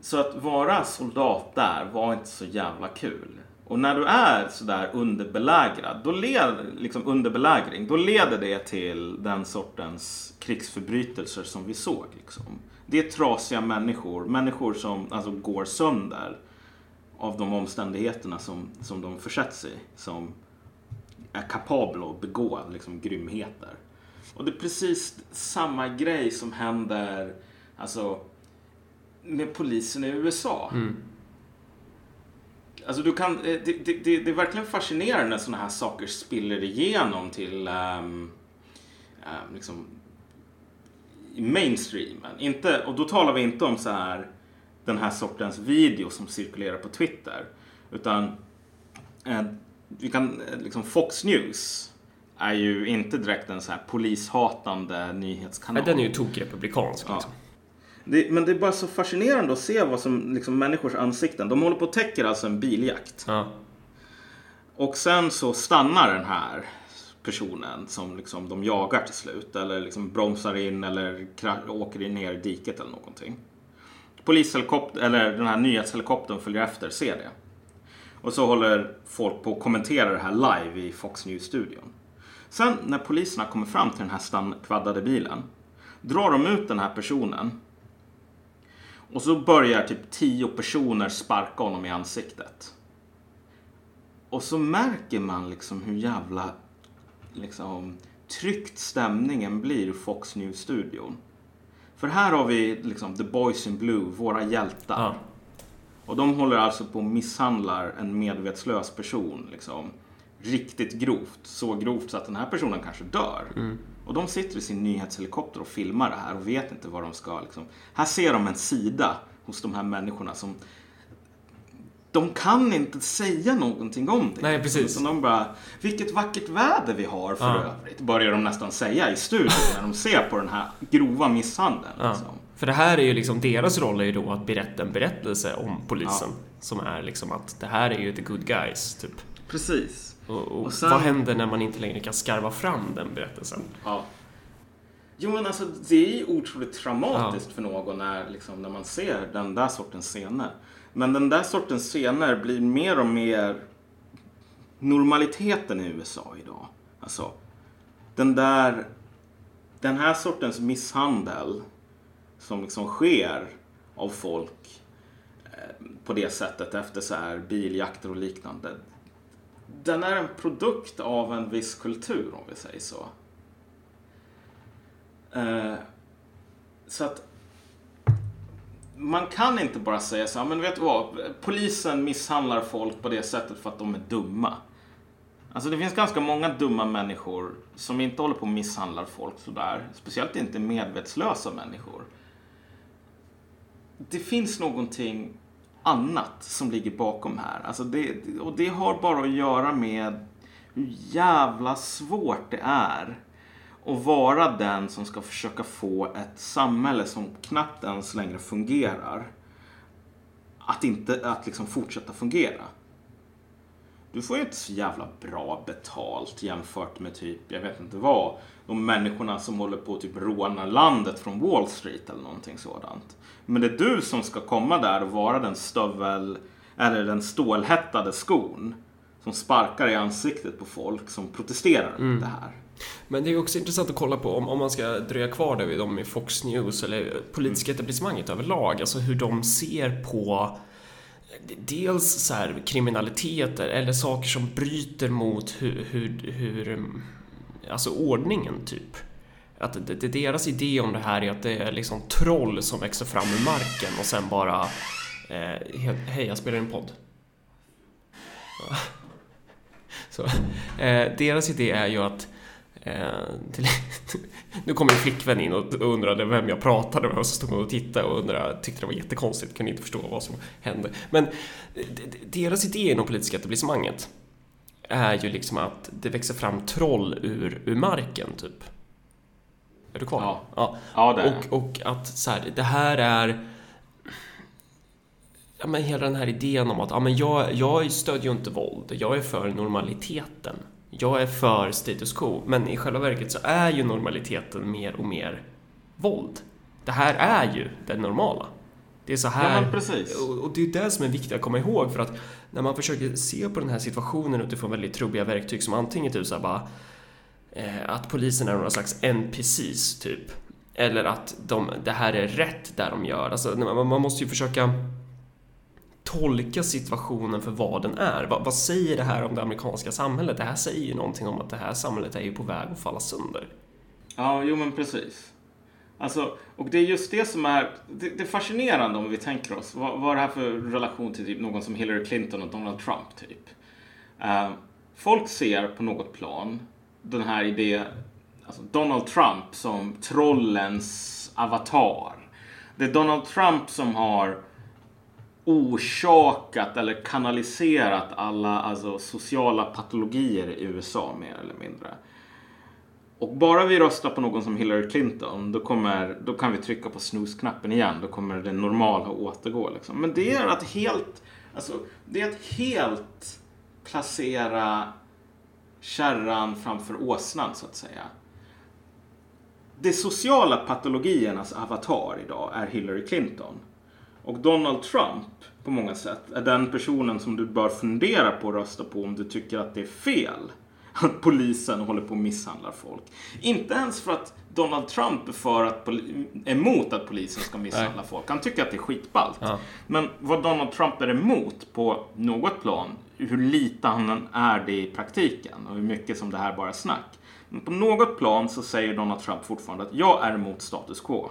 Så att vara soldat där var inte så jävla kul. Och när du är sådär underbelägrad, då leder, liksom underbelägring, då leder det till den sortens krigsförbrytelser som vi såg. Liksom. Det är trasiga människor, människor som alltså, går sönder av de omständigheterna som, som de försätts i. Som är kapabla att begå liksom, grymheter. Och det är precis samma grej som händer alltså, med polisen i USA. Mm. Alltså du kan, eh, det, det, det, det är verkligen fascinerande när sådana här saker spiller igenom till um, liksom, i mainstreamen. Inte, och då talar vi inte om så här den här sortens video som cirkulerar på Twitter. Utan eh, vi kan, eh, liksom Fox News är ju inte direkt en så här polishatande nyhetskanal. Nej, den är ju tokrepublikansk. Ja. Det, men det är bara så fascinerande att se vad som liksom människors ansikten. De håller på och täcker alltså en biljakt. Ja. Och sen så stannar den här personen som liksom de jagar till slut. Eller liksom bromsar in eller åker ner i diket eller någonting. Polishelikopter, eller den här nyhetshelikoptern följer efter, ser det. Och så håller folk på att kommentera det här live i Fox News-studion. Sen när poliserna kommer fram till den här stannkvaddade bilen drar de ut den här personen och så börjar typ tio personer sparka honom i ansiktet. Och så märker man liksom hur jävla liksom, tryckt stämningen blir i Fox News-studion. För här har vi liksom The Boys in Blue, våra hjältar. Ja. Och de håller alltså på och misshandlar en medvetslös person. Liksom, riktigt grovt. Så grovt så att den här personen kanske dör. Och de sitter i sin nyhetshelikopter och filmar det här och vet inte vad de ska. Liksom. Här ser de en sida hos de här människorna som de kan inte säga någonting om det. Nej, precis. Så de bara, vilket vackert väder vi har för Ja. övrigt. Börjar de nästan säga i studion när de ser på den här grova misshandeln. Ja. Liksom. För det här är ju liksom, deras roll är ju då att berätta en berättelse om polisen. Som är liksom att det här är ju the good guys, typ. Precis. Och, och, sen- vad händer när man inte längre kan skarva fram den berättelsen? Ja. Jo men alltså det är ju otroligt traumatiskt för någon när, liksom, när man ser den där sortens scener. Men den där sortens scener blir mer och mer normaliteten i USA idag. Alltså, den där, den här sortens misshandel som liksom sker av folk eh, på det sättet efter så här biljakter och liknande. Den är en produkt av en viss kultur om vi säger så. Eh, så att man kan inte bara säga så här, men vet du vad? Polisen misshandlar folk på det sättet för att de är dumma. Alltså det finns ganska många dumma människor som inte håller på och misshandlar folk sådär. Speciellt inte medvetslösa människor. Det finns någonting annat som ligger bakom här. Alltså det, och det har bara att göra med hur jävla svårt det är att vara den som ska försöka få ett samhälle som knappt ens längre fungerar att inte att liksom fortsätta fungera. Du får ju inte så jävla bra betalt jämfört med typ, jag vet inte vad, de människorna som håller på att typ råna landet från Wall Street eller någonting sådant. Men det är du som ska komma där och vara den stövel, eller den stålhättade skon som sparkar i ansiktet på folk som protesterar mot det här. Men det är också intressant att kolla på om, om man ska dröja kvar där vid dem i Fox News eller politiska etablissemanget överlag, alltså hur de ser på dels så här kriminaliteter eller saker som bryter mot hur, hur, hur alltså ordningen typ. Att det, det, deras idé om det här är att det är liksom troll som växer fram ur marken och sen bara eh, Hej, jag spelar in podd. Så, eh, deras idé är ju att eh, till, nu kommer en flickvän in och undrade vem jag pratade med och så stod hon och tittade och undrade, tyckte det var jättekonstigt, kunde inte förstå vad som hände. Men eh, deras idé inom politiska etablissemanget är ju liksom att det växer fram troll ur, ur marken, typ. Är du kvar? Ja. ja. Ja, det är Och, och att så här, det här är ja, men hela den här idén om att ja, men jag, jag stödjer ju inte våld, jag är för normaliteten. Jag är för status quo, men i själva verket så är ju normaliteten mer och mer våld. Det här är ju det normala. Det är så här... Ja, precis. Och, det är det som är viktigt att komma ihåg för att när man försöker se på den här situationen utifrån väldigt trubbiga verktyg som antingen typ så bara eh, att polisen är några slags NPCs typ. Eller att de, det här är rätt där de gör. Alltså, man, man måste ju försöka tolka situationen för vad den är. Vad, vad säger det här om det amerikanska samhället? Det här säger ju någonting om att det här samhället är ju på väg att falla sönder. Ja, jo men precis. Alltså, och det är just det som är det, det är fascinerande om vi tänker oss. Vad, vad är det här för relation till typ någon som Hillary Clinton och Donald Trump typ? Uh, folk ser på något plan den här idén, alltså Donald Trump som trollens avatar. Det är Donald Trump som har orsakat eller kanaliserat alla alltså, sociala patologier i USA mer eller mindre. Och bara vi röstar på någon som Hillary Clinton, då, kommer, då kan vi trycka på snooze-knappen igen. Då kommer det normala återgå. Liksom. Men det är att helt, alltså, det är att helt placera kärran framför åsnan, så att säga. De sociala patologiernas avatar idag är Hillary Clinton. Och Donald Trump på många sätt är den personen som du bör fundera på att rösta på om du tycker att det är fel polisen håller på och misshandlar folk. Inte ens för att Donald Trump är för att emot att polisen ska misshandla Nej. folk. Han tycker att det är skitballt. Ja. Men vad Donald Trump är emot på något plan, hur lite han är det i praktiken och hur mycket som det här bara är snack. Men på något plan så säger Donald Trump fortfarande att jag är emot status quo.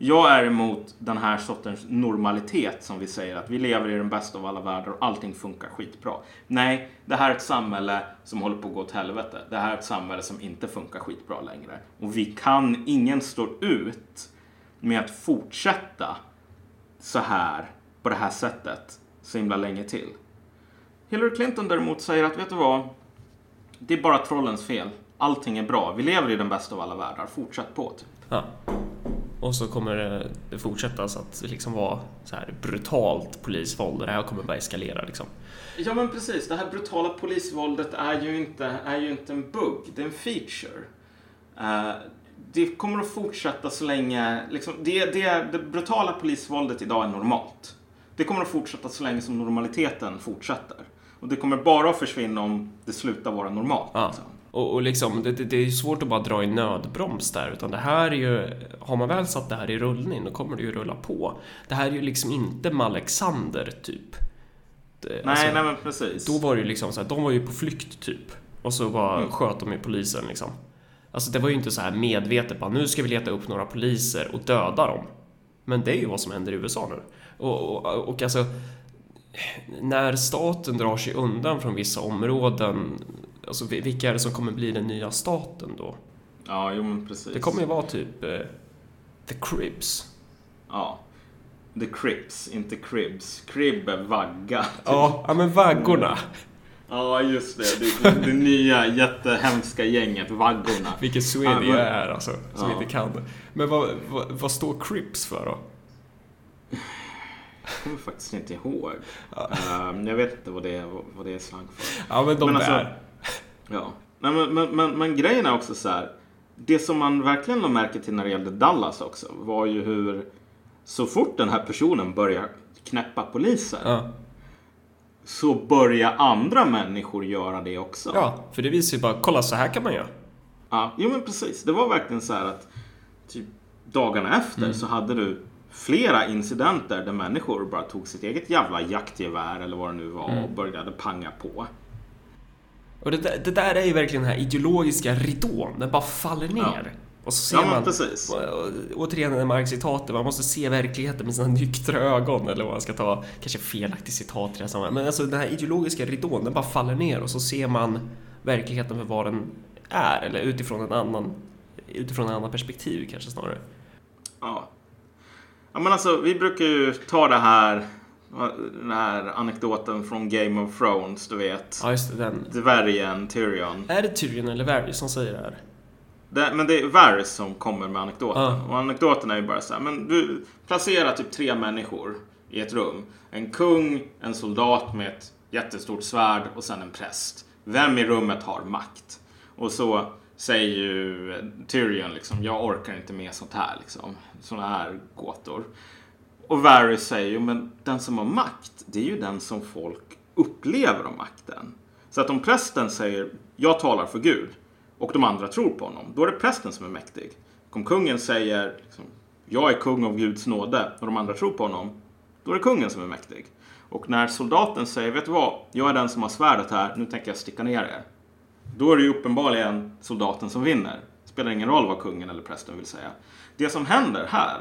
Jag är emot den här sortens normalitet som vi säger att vi lever i den bästa av alla världar och allting funkar skitbra. Nej, det här är ett samhälle som håller på att gå åt helvete. Det här är ett samhälle som inte funkar skitbra längre. Och vi kan, ingen står ut med att fortsätta så här, på det här sättet, så himla länge till. Hillary Clinton däremot säger att, vet du vad? Det är bara trollens fel. Allting är bra. Vi lever i den bästa av alla världar. Fortsätt på. Typ. Ja. Och så kommer det fortsätta så att liksom vara så här brutalt polisvåld och det här kommer bara eskalera liksom. Ja men precis, det här brutala polisvåldet är ju inte, är ju inte en bugg, det är en feature. Uh, det kommer att fortsätta så länge, liksom, det, det, det brutala polisvåldet idag är normalt. Det kommer att fortsätta så länge som normaliteten fortsätter. Och det kommer bara att försvinna om det slutar vara normalt. Ja. Liksom. Och, och liksom, det, det, är svårt att bara dra i nödbroms där, utan det här är ju, har man väl satt det här i rullning, då kommer det ju rulla på. Det här är ju liksom inte Malexander, typ. Det, nej, alltså, nej men precis. Då var det ju liksom så här, de var ju på flykt, typ. Och så bara mm. sköt de ju polisen, liksom. Alltså det var ju inte så här medvetet, bara nu ska vi leta upp några poliser och döda dem. Men det är ju vad som händer i USA nu. Och, och, och alltså, när staten drar sig undan från vissa områden Alltså vilka är det som kommer bli den nya staten då? Ja, jo men precis. Det kommer ju vara typ eh, The Cribs. Ja. The Cribs, inte Cribs. Crib är vagga. Typ. Ja, ja men vaggorna. Ja, just det. Det, det nya jättehemska gänget, vaggorna. Vilket Sweden ja, är alltså, som ja. inte kan det. Men vad, vad, vad står Crips för då? Jag kommer faktiskt inte ihåg. Ja. Um, jag vet inte vad det, är, vad det är slang för. Ja, men de men alltså, där. Ja. Men, men, men, men, grejen är också så här. Det som man verkligen lade märke till när det gällde Dallas också var ju hur så fort den här personen börjar knäppa polisen ja. så börjar andra människor göra det också. Ja, för det visar ju bara, kolla så här kan man göra. Ja, jo men precis. Det var verkligen så här att typ dagarna efter mm. så hade du flera incidenter där människor bara tog sitt eget jävla jaktgevär eller vad det nu var mm. och började panga på. Och det, där, det där är ju verkligen den här ideologiska ridån, den bara faller ner. Ja. Och så ser ja, man, precis. återigen det Marx-citatet, man måste se verkligheten med sina nyktra ögon, eller vad man ska ta, kanske felaktigt citat i det här sammanhanget. Men alltså den här ideologiska ridån, den bara faller ner och så ser man verkligheten för vad den är, eller utifrån en annan, utifrån en annan perspektiv kanske snarare. Ja. Ja men alltså, vi brukar ju ta det här den här anekdoten från Game of Thrones, du vet. Ja, just det, den. Dvärgen Tyrion. Är det Tyrion eller Varys som säger det här? Det, men det är Varys som kommer med anekdoten. Ja. Och anekdoten är ju bara så här, men du placerar typ tre människor i ett rum. En kung, en soldat med ett jättestort svärd och sen en präst. Vem i rummet har makt? Och så säger ju Tyrion liksom, jag orkar inte med sånt här liksom. Såna här gåtor. Och Varys säger ju, men den som har makt, det är ju den som folk upplever har makten. Så att om prästen säger, jag talar för Gud, och de andra tror på honom, då är det prästen som är mäktig. Om kungen säger, liksom, jag är kung av Guds nåde, och de andra tror på honom, då är det kungen som är mäktig. Och när soldaten säger, vet du vad, jag är den som har svärdet här, nu tänker jag sticka ner er. Då är det ju uppenbarligen soldaten som vinner. Det spelar ingen roll vad kungen eller prästen vill säga. Det som händer här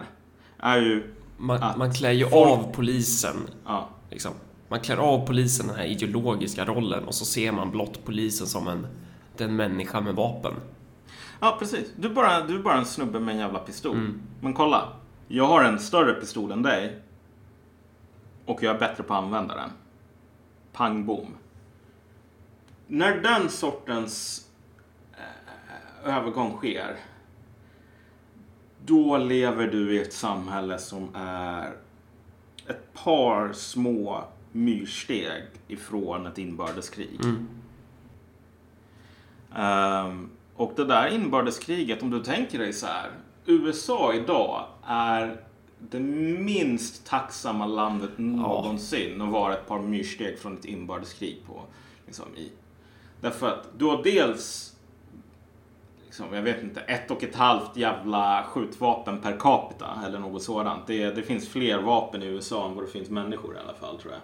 är ju man, man klär ju folk... av polisen. Ja. Liksom. Man klär av polisen den här ideologiska rollen och så ser man blott polisen som en, den människa med vapen. Ja, precis. Du är bara, du är bara en snubbe med en jävla pistol. Mm. Men kolla. Jag har en större pistol än dig. Och jag är bättre på att använda den. Pang bom. När den sortens övergång sker då lever du i ett samhälle som är ett par små myrsteg ifrån ett inbördeskrig. Mm. Ehm, och det där inbördeskriget, om du tänker dig så här. USA idag är det minst tacksamma landet någonsin att vara ett par myrsteg från ett inbördeskrig på. Liksom, i. Därför att du har dels liksom, jag vet inte, ett och ett halvt jävla skjutvapen per capita eller något sådant. Det, det finns fler vapen i USA än vad det finns människor i alla fall tror jag.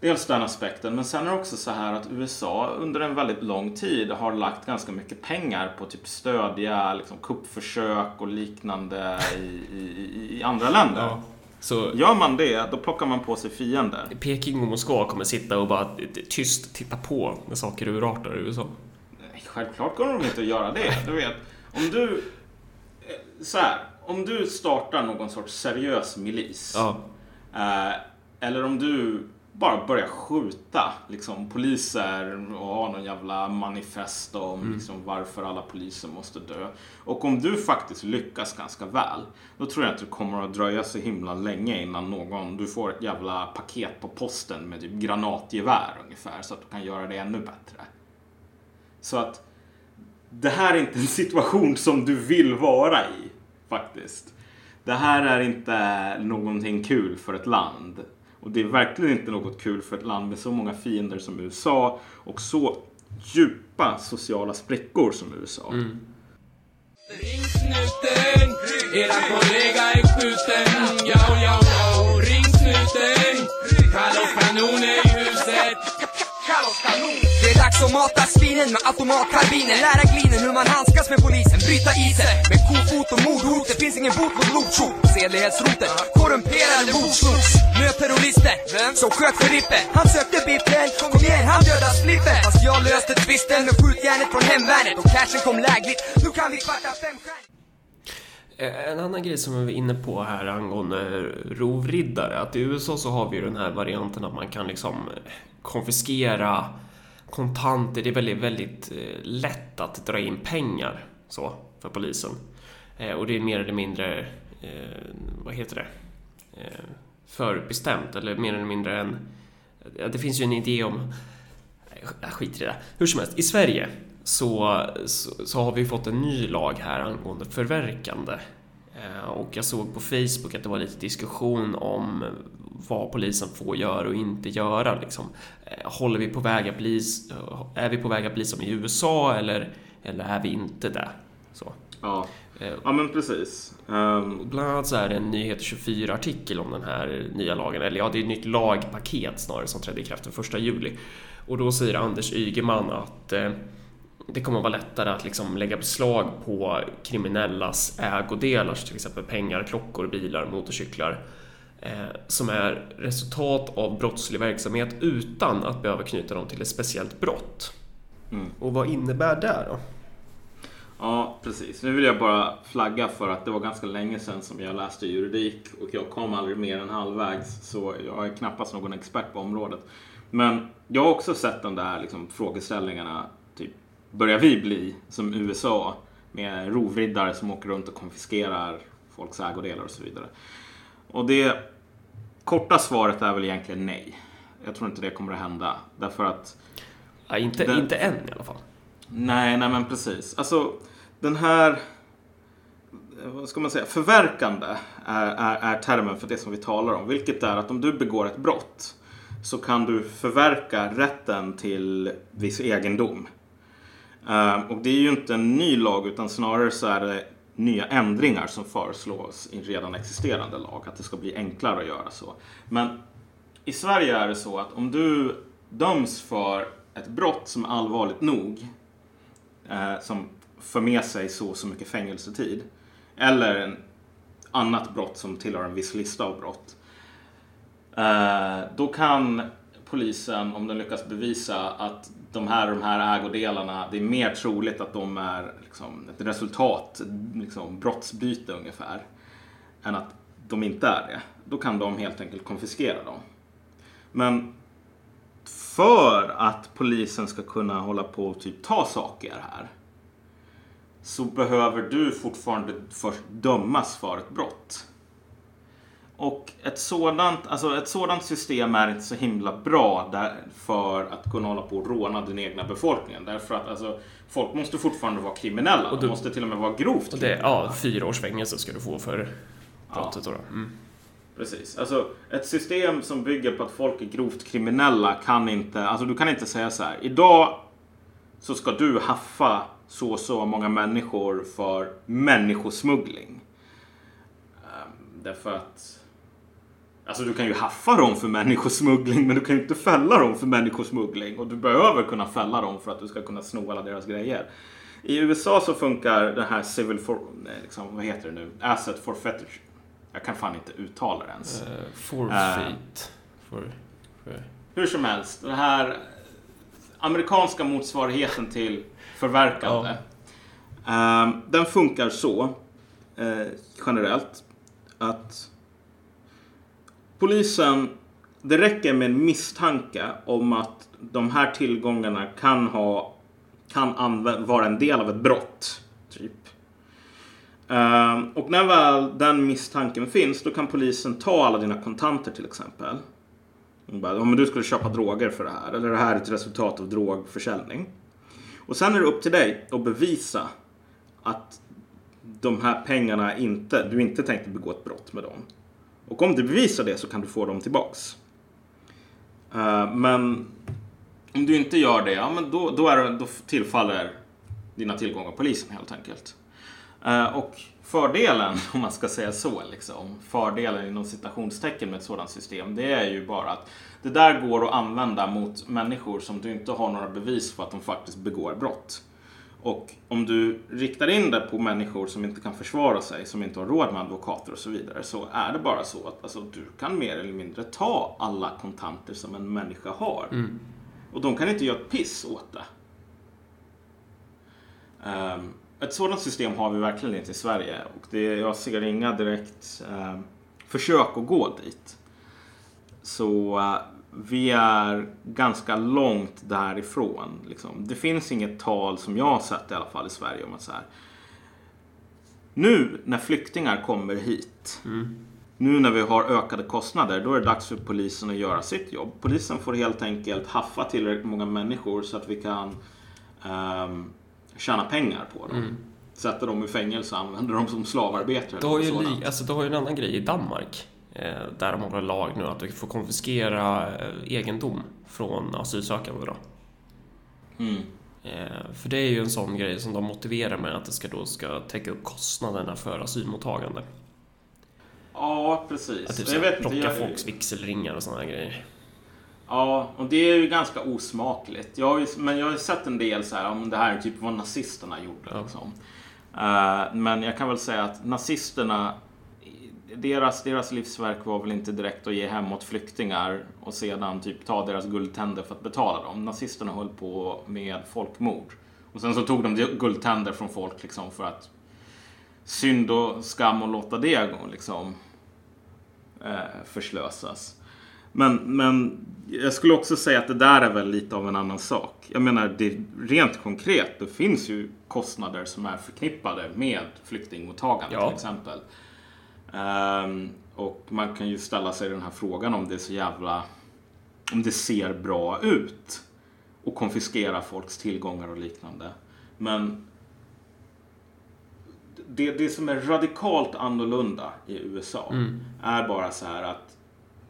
Dels den aspekten, men sen är det också så här att USA under en väldigt lång tid har lagt ganska mycket pengar på typ stödja liksom, kuppförsök och liknande i, i, i andra länder. Ja. Så Gör man det, då plockar man på sig fiender. Peking och Moskva kommer sitta och bara tyst titta på när saker urartar i USA. Självklart kommer de inte att göra det. Du vet, om du... eh, Så här, om du startar någon sorts seriös milis. Ja. Eh, eller om du bara börjar skjuta liksom, poliser och har någon jävla manifest om liksom, varför alla poliser måste dö. Och om du faktiskt lyckas ganska väl, då tror jag att det kommer att dröja så himla länge innan någon, du får ett jävla paket på posten med typ granatgevär ungefär, så att du kan göra det ännu bättre. Så att det här är inte en situation som du vill vara i, faktiskt. Det här är inte någonting kul för ett land. Och det är verkligen inte något kul för ett land med så många fiender som USA och så djupa sociala sprickor som USA. Ring snuten, eran kollega är skjuten Yo, yo, yo, ring snuten Kalla kanoner i huset Det är dags att mata svinen med automatkarbinen. Lära glinen hur man handskas med polisen. Bryta isen med kofot och mordhot. Det finns ingen bot mot blodtjot Sedlighetsroten, korrumperade boksnots Möt terrorister som sköt sheriffen Han sökte biffen, kom igen han dödade spliffen Fast jag löste tvisten med skjutjärnet från hemvärnet. Och cashen kom lägligt, nu kan vi kvarta femstjärnigt Eh, En annan grej som vi var inne på här angående rovriddare, att i USA så har vi ju den här varianten att man kan liksom konfiskera kontanter. Det är väldigt, väldigt eh, lätt att dra in pengar så för polisen. Eh, Och det är mer eller mindre, eh, vad heter det, eh, förbestämt eller mer eller mindre en... Ja, det finns ju en idé om... Eh, jag skiter i det. Hur som helst, i Sverige så, så, så har vi fått en ny lag här angående förverkande. Eh, och jag såg på Facebook att det var lite diskussion om vad polisen får göra och inte göra. Liksom. Eh, Håller vi på väg att bli, är vi på väg att bli som i USA eller, eller är vi inte det? Så. Ja. Eh, ja, men precis. Ehm, Bland annat så är det en Nyheter 24-artikel om den här nya lagen, eller ja, det är ett nytt lagpaket snarare som trädde i kraft den 1 juli. Och då säger Anders Ygeman att eh, det kommer att vara lättare att liksom lägga beslag på kriminellas ägodelar, till exempel pengar, klockor, bilar, motorcyklar, eh, som är resultat av brottslig verksamhet utan att behöva knyta dem till ett speciellt brott. Mm. Och vad innebär det då? Ja, precis. Nu vill jag bara flagga för att det var ganska länge sedan som jag läste juridik och jag kom aldrig mer än halvvägs så jag är knappast någon expert på området. Men jag har också sett de där liksom, frågeställningarna, typ börjar vi bli som USA med rovriddare som åker runt och konfiskerar folks ägodelar och så vidare. Och det korta svaret är väl egentligen nej. Jag tror inte det kommer att hända därför att Ja, inte, Den- inte än i alla fall. Nej, nej men precis. Alltså den här, vad ska man säga, förverkande är, är, är termen för det som vi talar om. Vilket är att om du begår ett brott så kan du förverka rätten till viss egendom. Eh, och det är ju inte en ny lag utan snarare så är det nya ändringar som föreslås i en redan existerande lag. Att det ska bli enklare att göra så. Men i Sverige är det så att om du döms för ett brott som är allvarligt nog eh, som för med sig så och så mycket fängelsetid eller en annat brott som tillhör en viss lista av brott. Eh, då kan polisen, om den lyckas bevisa att de här, de här ägodelarna, det är mer troligt att de är liksom, ett resultat, liksom, brottsbyte ungefär, än att de inte är det. Då kan de helt enkelt konfiskera dem. Men för att polisen ska kunna hålla på och typ ta saker här så behöver du fortfarande först dömas för ett brott. Och ett sådant, alltså ett sådant system är inte så himla bra där för att kunna hålla på och råna den egna befolkningen. Därför att alltså, folk måste fortfarande vara kriminella. Och De du- måste till och med vara grovt Och det, ja, fyra års fängelse ska du få för brottet då. då. Mm. Precis. Alltså, ett system som bygger på att folk är grovt kriminella kan inte... Alltså du kan inte säga så här. Idag så ska du haffa så så många människor för människosmuggling. Ehm, därför att... Alltså du kan ju haffa dem för människosmuggling men du kan ju inte fälla dem för människosmuggling. Och du behöver kunna fälla dem för att du ska kunna sno alla deras grejer. I USA så funkar det här civil for... Liksom, vad heter det nu? Asset forfeiture. Jag kan fan inte uttala det ens. Eh, forfeit. For, for, Hur som helst, den här amerikanska motsvarigheten till förverkande. ehm, den funkar så, eh, generellt, att polisen, det räcker med en misstanke om att de här tillgångarna kan ha, kan vara en del av ett brott. Typ. Ehm, och när väl den misstanken finns, då kan polisen ta alla dina kontanter till exempel. Bara, om du skulle köpa droger för det här. Eller det här är ett resultat av drogförsäljning. Och sen är det upp till dig att bevisa att de här pengarna inte, du inte tänkte begå ett brott med dem. Och om du bevisar det så kan du få dem tillbaks. Uh, men om du inte gör det, ja men då, då, är då tillfaller dina tillgångar polisen helt enkelt. Uh, och fördelen, om man ska säga så, liksom, fördelen inom citationstecken med ett sådant system, det är ju bara att det där går att använda mot människor som du inte har några bevis för att de faktiskt begår brott. Och om du riktar in det på människor som inte kan försvara sig, som inte har råd med advokater och så vidare, så är det bara så att alltså, du kan mer eller mindre ta alla kontanter som en människa har. Och de kan inte göra ett piss åt det. Ehm, ett sådant system har vi verkligen inte i Sverige och det, jag ser inga direkt ehm, försök att gå dit. Så eh, vi är ganska långt därifrån. Liksom. Det finns inget tal som jag har sett i alla fall i Sverige om att så här. Nu när flyktingar kommer hit. Nu när vi har ökade kostnader, då är det dags för polisen att göra sitt jobb. Polisen får helt enkelt haffa tillräckligt många människor så att vi kan um, tjäna pengar på dem. Sätta dem i fängelse och använda dem som slavarbetare. Du har, ju li, alltså, du har ju en annan grej i Danmark. Eh, där de har en lag nu att du får konfiskera eh, egendom från asylsökande. Då. Mm. Eh, för det är ju en sån grej som de motiverar med att det ska då ska täcka upp kostnaderna för asylmottagande. Ja, precis. Att typ Jag vet inte, plocka jag- folks vigselringar och såna här grejer. Ja, och det är ju ganska osmakligt. Jag ju, men jag har ju sett en del så här, om det här är typ vad nazisterna gjorde. Ja. Liksom. Eh, men jag kan väl säga att nazisterna, deras, deras livsverk var väl inte direkt att ge hem åt flyktingar och sedan typ ta deras guldtänder för att betala dem. Nazisterna höll på med folkmord. Och sen så tog de guldtänder från folk liksom för att synd och skam och låta det gå liksom eh, förslösas. Men, men jag skulle också säga att det där är väl lite av en annan sak. Jag menar, det, rent konkret, det finns ju kostnader som är förknippade med flyktingmottagande Ja. till exempel. Ehm, och man kan ju ställa sig den här frågan om det är så jävla... Om det ser bra ut och konfiskera folks tillgångar och liknande. Men det, det som är radikalt annorlunda i USA är bara så här att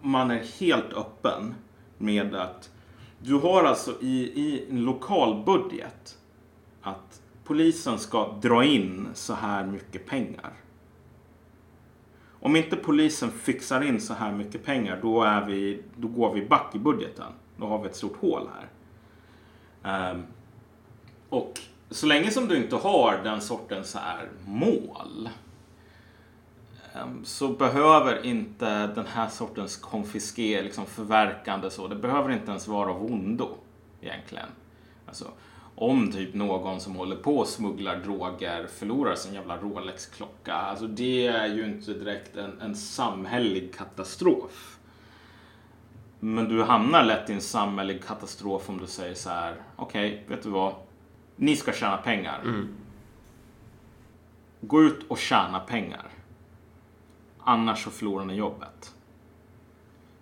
man är helt öppen med att du har alltså i, i en lokal budget att polisen ska dra in så här mycket pengar. Om inte polisen fixar in så här mycket pengar då, är vi, då går vi back i budgeten. Då har vi ett stort hål här. Um, och så länge som du inte har den sortens så här mål um, så behöver inte den här sortens konfiske, liksom förverkande så, det behöver inte ens vara av ondo egentligen. Alltså, om typ någon som håller på och smugglar droger förlorar sin jävla Rolex-klocka, alltså det är ju inte direkt en, en samhällelig katastrof. Men du hamnar lätt i en samhällelig katastrof om du säger så här, okej, vet du vad? Ni ska tjäna pengar. gå ut och tjäna pengar. Annars så förlorar ni jobbet.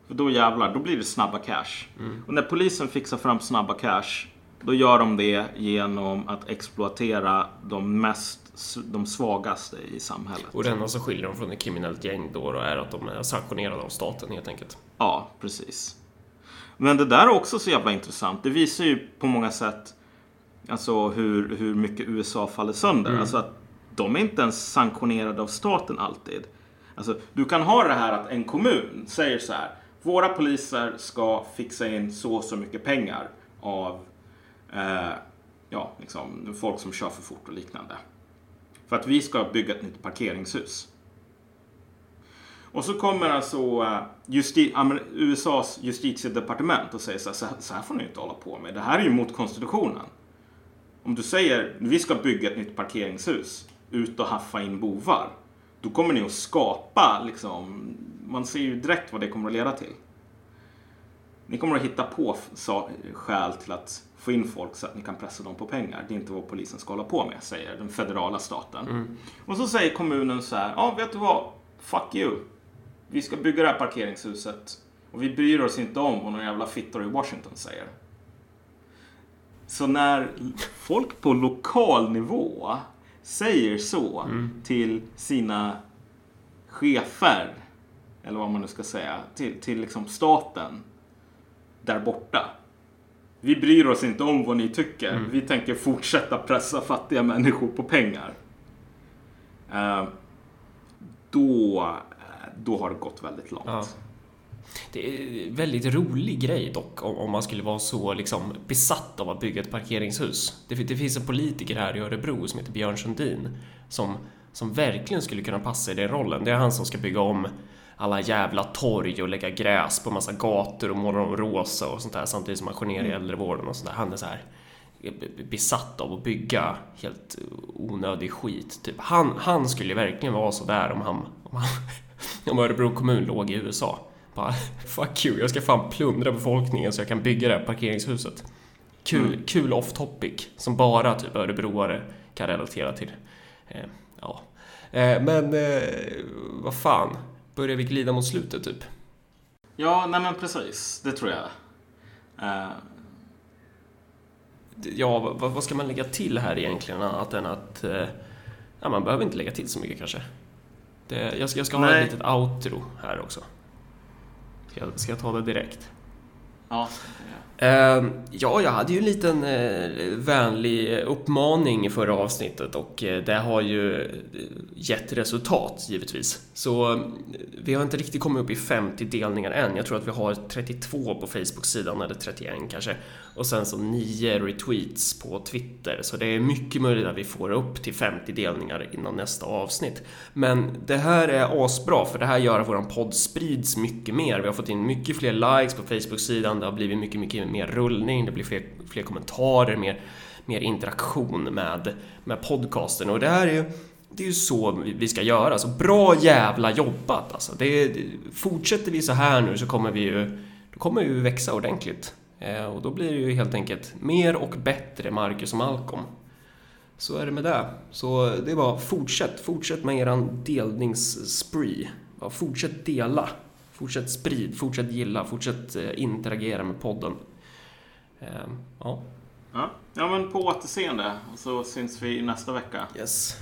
För då jävlar, då blir det snabba cash. Och när polisen fixar fram snabba cash, då gör de det genom att exploatera de mest, de svagaste i samhället. Och det enda som skiljer dem från ett kriminellt gäng då, då är att de är sanktionerade av staten helt enkelt. Ja, precis. Men det där är också så jävla intressant. Det visar ju på många sätt alltså hur, hur mycket USA faller sönder. Alltså att de är inte ens sanktionerade av staten alltid. Alltså, du kan ha det här att en kommun säger så här. Våra poliser ska fixa in så och så mycket pengar av eh, ja, liksom, folk som kör för fort och liknande. För att vi ska bygga ett nytt parkeringshus. Och så kommer alltså eh, justi- USAs justitiedepartement och säger så här, så här, så här får ni inte hålla på med. Det här är ju mot konstitutionen. Om du säger vi ska bygga ett nytt parkeringshus, ut och haffa in bovar. Då kommer ni att skapa, liksom, man ser ju direkt vad det kommer att leda till. Ni kommer att hitta på skäl till att få in folk så att ni kan pressa dem på pengar. Det är inte vad polisen ska hålla på med, säger den federala staten. Och så säger kommunen så här, ja vet du vad? Fuck you. Vi ska bygga det här parkeringshuset och vi bryr oss inte om vad några jävla fittor i Washington säger. Så när folk på lokal nivå säger så till sina chefer, eller vad man nu ska säga, till, till liksom staten där borta. Vi bryr oss inte om vad ni tycker. Vi tänker fortsätta pressa fattiga människor på pengar. Eh, då, då har det gått väldigt långt. Ja. Det är en väldigt rolig grej dock om om man skulle vara så liksom besatt av att bygga ett parkeringshus. Det, det finns en politiker här i Örebro som heter Björn Sundin som, som verkligen skulle kunna passa i den rollen. Det är han som ska bygga om alla jävla torg och lägga gräs på massa gator och måla dem rosa och sånt där samtidigt som han skär ner i äldrevården och sånt där. Han är så här besatt av att bygga helt onödig skit. Typ. Han, han skulle verkligen vara så där om han, om han om Örebro kommun låg i USA. Bara, fuck you, jag ska fan plundra befolkningen så jag kan bygga det här parkeringshuset. Kul, kul off topic som bara typ örebroare kan relatera till. Eh, ja. Eh, men eh, vad fan, börjar vi glida mot slutet typ? Ja, nej men precis. Det tror jag. Eh, Ja, vad, vad ska man lägga till här egentligen annat än att eh, ja, man behöver inte lägga till så mycket kanske. Det, jag, ska, jag ska ha ett litet outro här också. Ska jag, ska jag ta det direkt? Ja. Ehm, ja, jag hade ju en liten eh, vänlig uppmaning i förra avsnittet och eh, det har ju eh, gett resultat givetvis. Så vi har inte riktigt kommit upp i 50 delningar än. Jag tror att vi har 32 på Facebook-sidan eller 31 kanske. Och sen så 9 retweets på Twitter. Så det är mycket möjligt att vi får upp till 50 delningar innan nästa avsnitt. Men det här är asbra för det här gör att våran podd sprids mycket mer. Vi har fått in mycket fler likes på Facebook-sidan. Det har blivit mycket, mycket mer rullning. Det blir fler, fler kommentarer, mer, mer interaktion med, med podcasten. Och det här är ju det är ju så vi vi ska göra. Så bra jävla jobbat alltså. Det, det, fortsätter vi så här nu så kommer vi ju då kommer vi ju växa ordentligt. Eh, och då blir det ju helt enkelt mer och bättre Marcus och Malcolm. Så är det med det. Så det är bara fortsätt, fortsätt med eran delningsspree. Bara fortsätt dela, fortsätt sprid, fortsätt gilla, fortsätt eh, interagera med podden. Eh, ja, Ja. ja, men på återseende. Och så syns vi nästa vecka. yes.